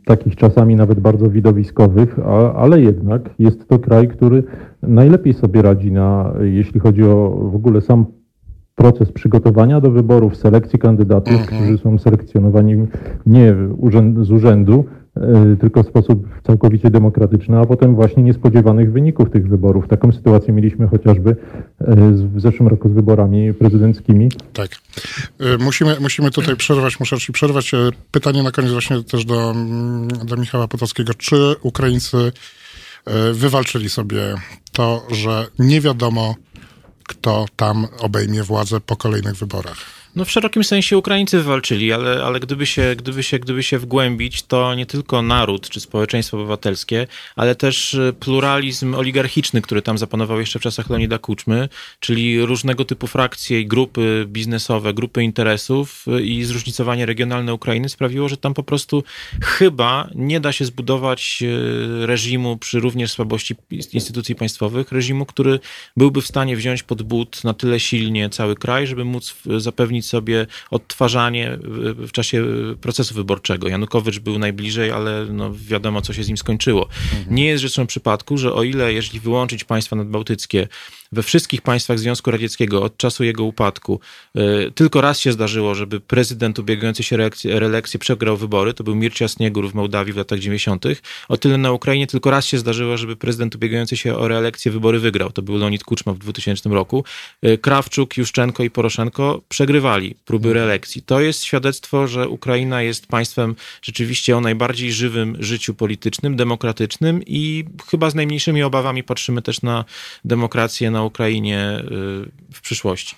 takich czasami nawet bardzo widowiskowych, a, ale jednak jest to kraj, który najlepiej sobie radzi, na, jeśli chodzi o w ogóle sam proces przygotowania do wyborów, selekcji kandydatów, mhm. którzy są selekcjonowani nie z urzędu, tylko w sposób całkowicie demokratyczny, a potem właśnie niespodziewanych wyników tych wyborów. Taką sytuację mieliśmy chociażby e, w zeszłym roku z wyborami prezydenckimi. Tak. E, musimy, musimy tutaj przerwać, muszę ci przerwać. Pytanie na koniec właśnie też do, mm, do Michała Potockiego. Czy Ukraińcy wywalczyli sobie to, że nie wiadomo, kto tam obejmie władzę po kolejnych wyborach. No w szerokim sensie Ukraińcy wywalczyli, ale, ale gdyby, się, gdyby, się, gdyby się wgłębić, to nie tylko naród czy społeczeństwo obywatelskie, ale też e, pluralizm oligarchiczny, który tam zapanował jeszcze w czasach Leonida Kuczmy, czyli różnego typu frakcje i grupy biznesowe, grupy interesów e, i zróżnicowanie regionalne Ukrainy sprawiło, że tam po prostu chyba nie da się zbudować e, reżimu przy również słabości instytucji państwowych, reżimu, który byłby w stanie wziąć pod but na tyle silnie cały kraj, żeby móc zapewnić sobie odtwarzanie w czasie procesu wyborczego. Janukowycz był najbliżej, ale no wiadomo, co się z nim skończyło. Mhm. Nie jest rzeczą przypadku, że o ile, jeżeli wyłączyć państwa nadbałtyckie, we wszystkich państwach Związku Radzieckiego od czasu jego upadku e, tylko raz się zdarzyło, żeby prezydent ubiegający się reelekcję przegrał wybory, to był Mircea Sniegór w Mołdawii w latach 90. O tyle na Ukrainie tylko raz się zdarzyło, żeby prezydent ubiegający się o reelekcję wybory wygrał. To był Leonid Kuczma w 2000 roku. E, Krawczuk, Juszczenko i Poroszenko próby reelekcji. To jest świadectwo, że Ukraina jest państwem rzeczywiście o najbardziej żywym życiu politycznym, demokratycznym i chyba z najmniejszymi obawami patrzymy też na demokrację, na Ukrainie y, w przyszłości.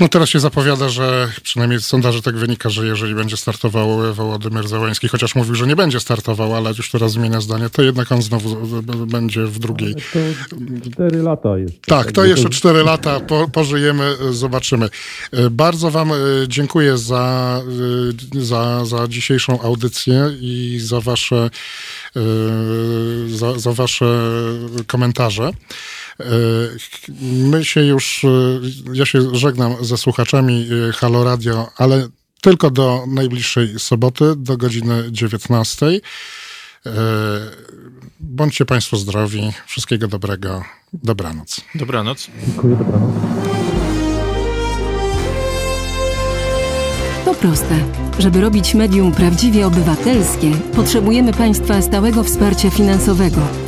No teraz się zapowiada, że przynajmniej z sondaży tak wynika, że jeżeli będzie startował Wołodymyr Załański, chociaż mówił, że nie będzie startował, ale już teraz zmienia zdanie, to jednak on znowu będzie w drugiej. To cztery lata jeszcze. Tak, to jeszcze cztery lata, po, pożyjemy, zobaczymy. Bardzo wam y, dziękuję za, y, za, za dzisiejszą audycję i za wasze, za, za wasze komentarze. E, my się już, e, ja się żegnam ze słuchaczami e, Halo Radio, ale tylko do najbliższej soboty, do godziny 19. Bądźcie Państwo zdrowi. Wszystkiego dobrego. Dobranoc. Dobranoc. Dziękuję, dobranoc. To proste. Żeby robić medium prawdziwie obywatelskie, potrzebujemy Państwa stałego wsparcia finansowego.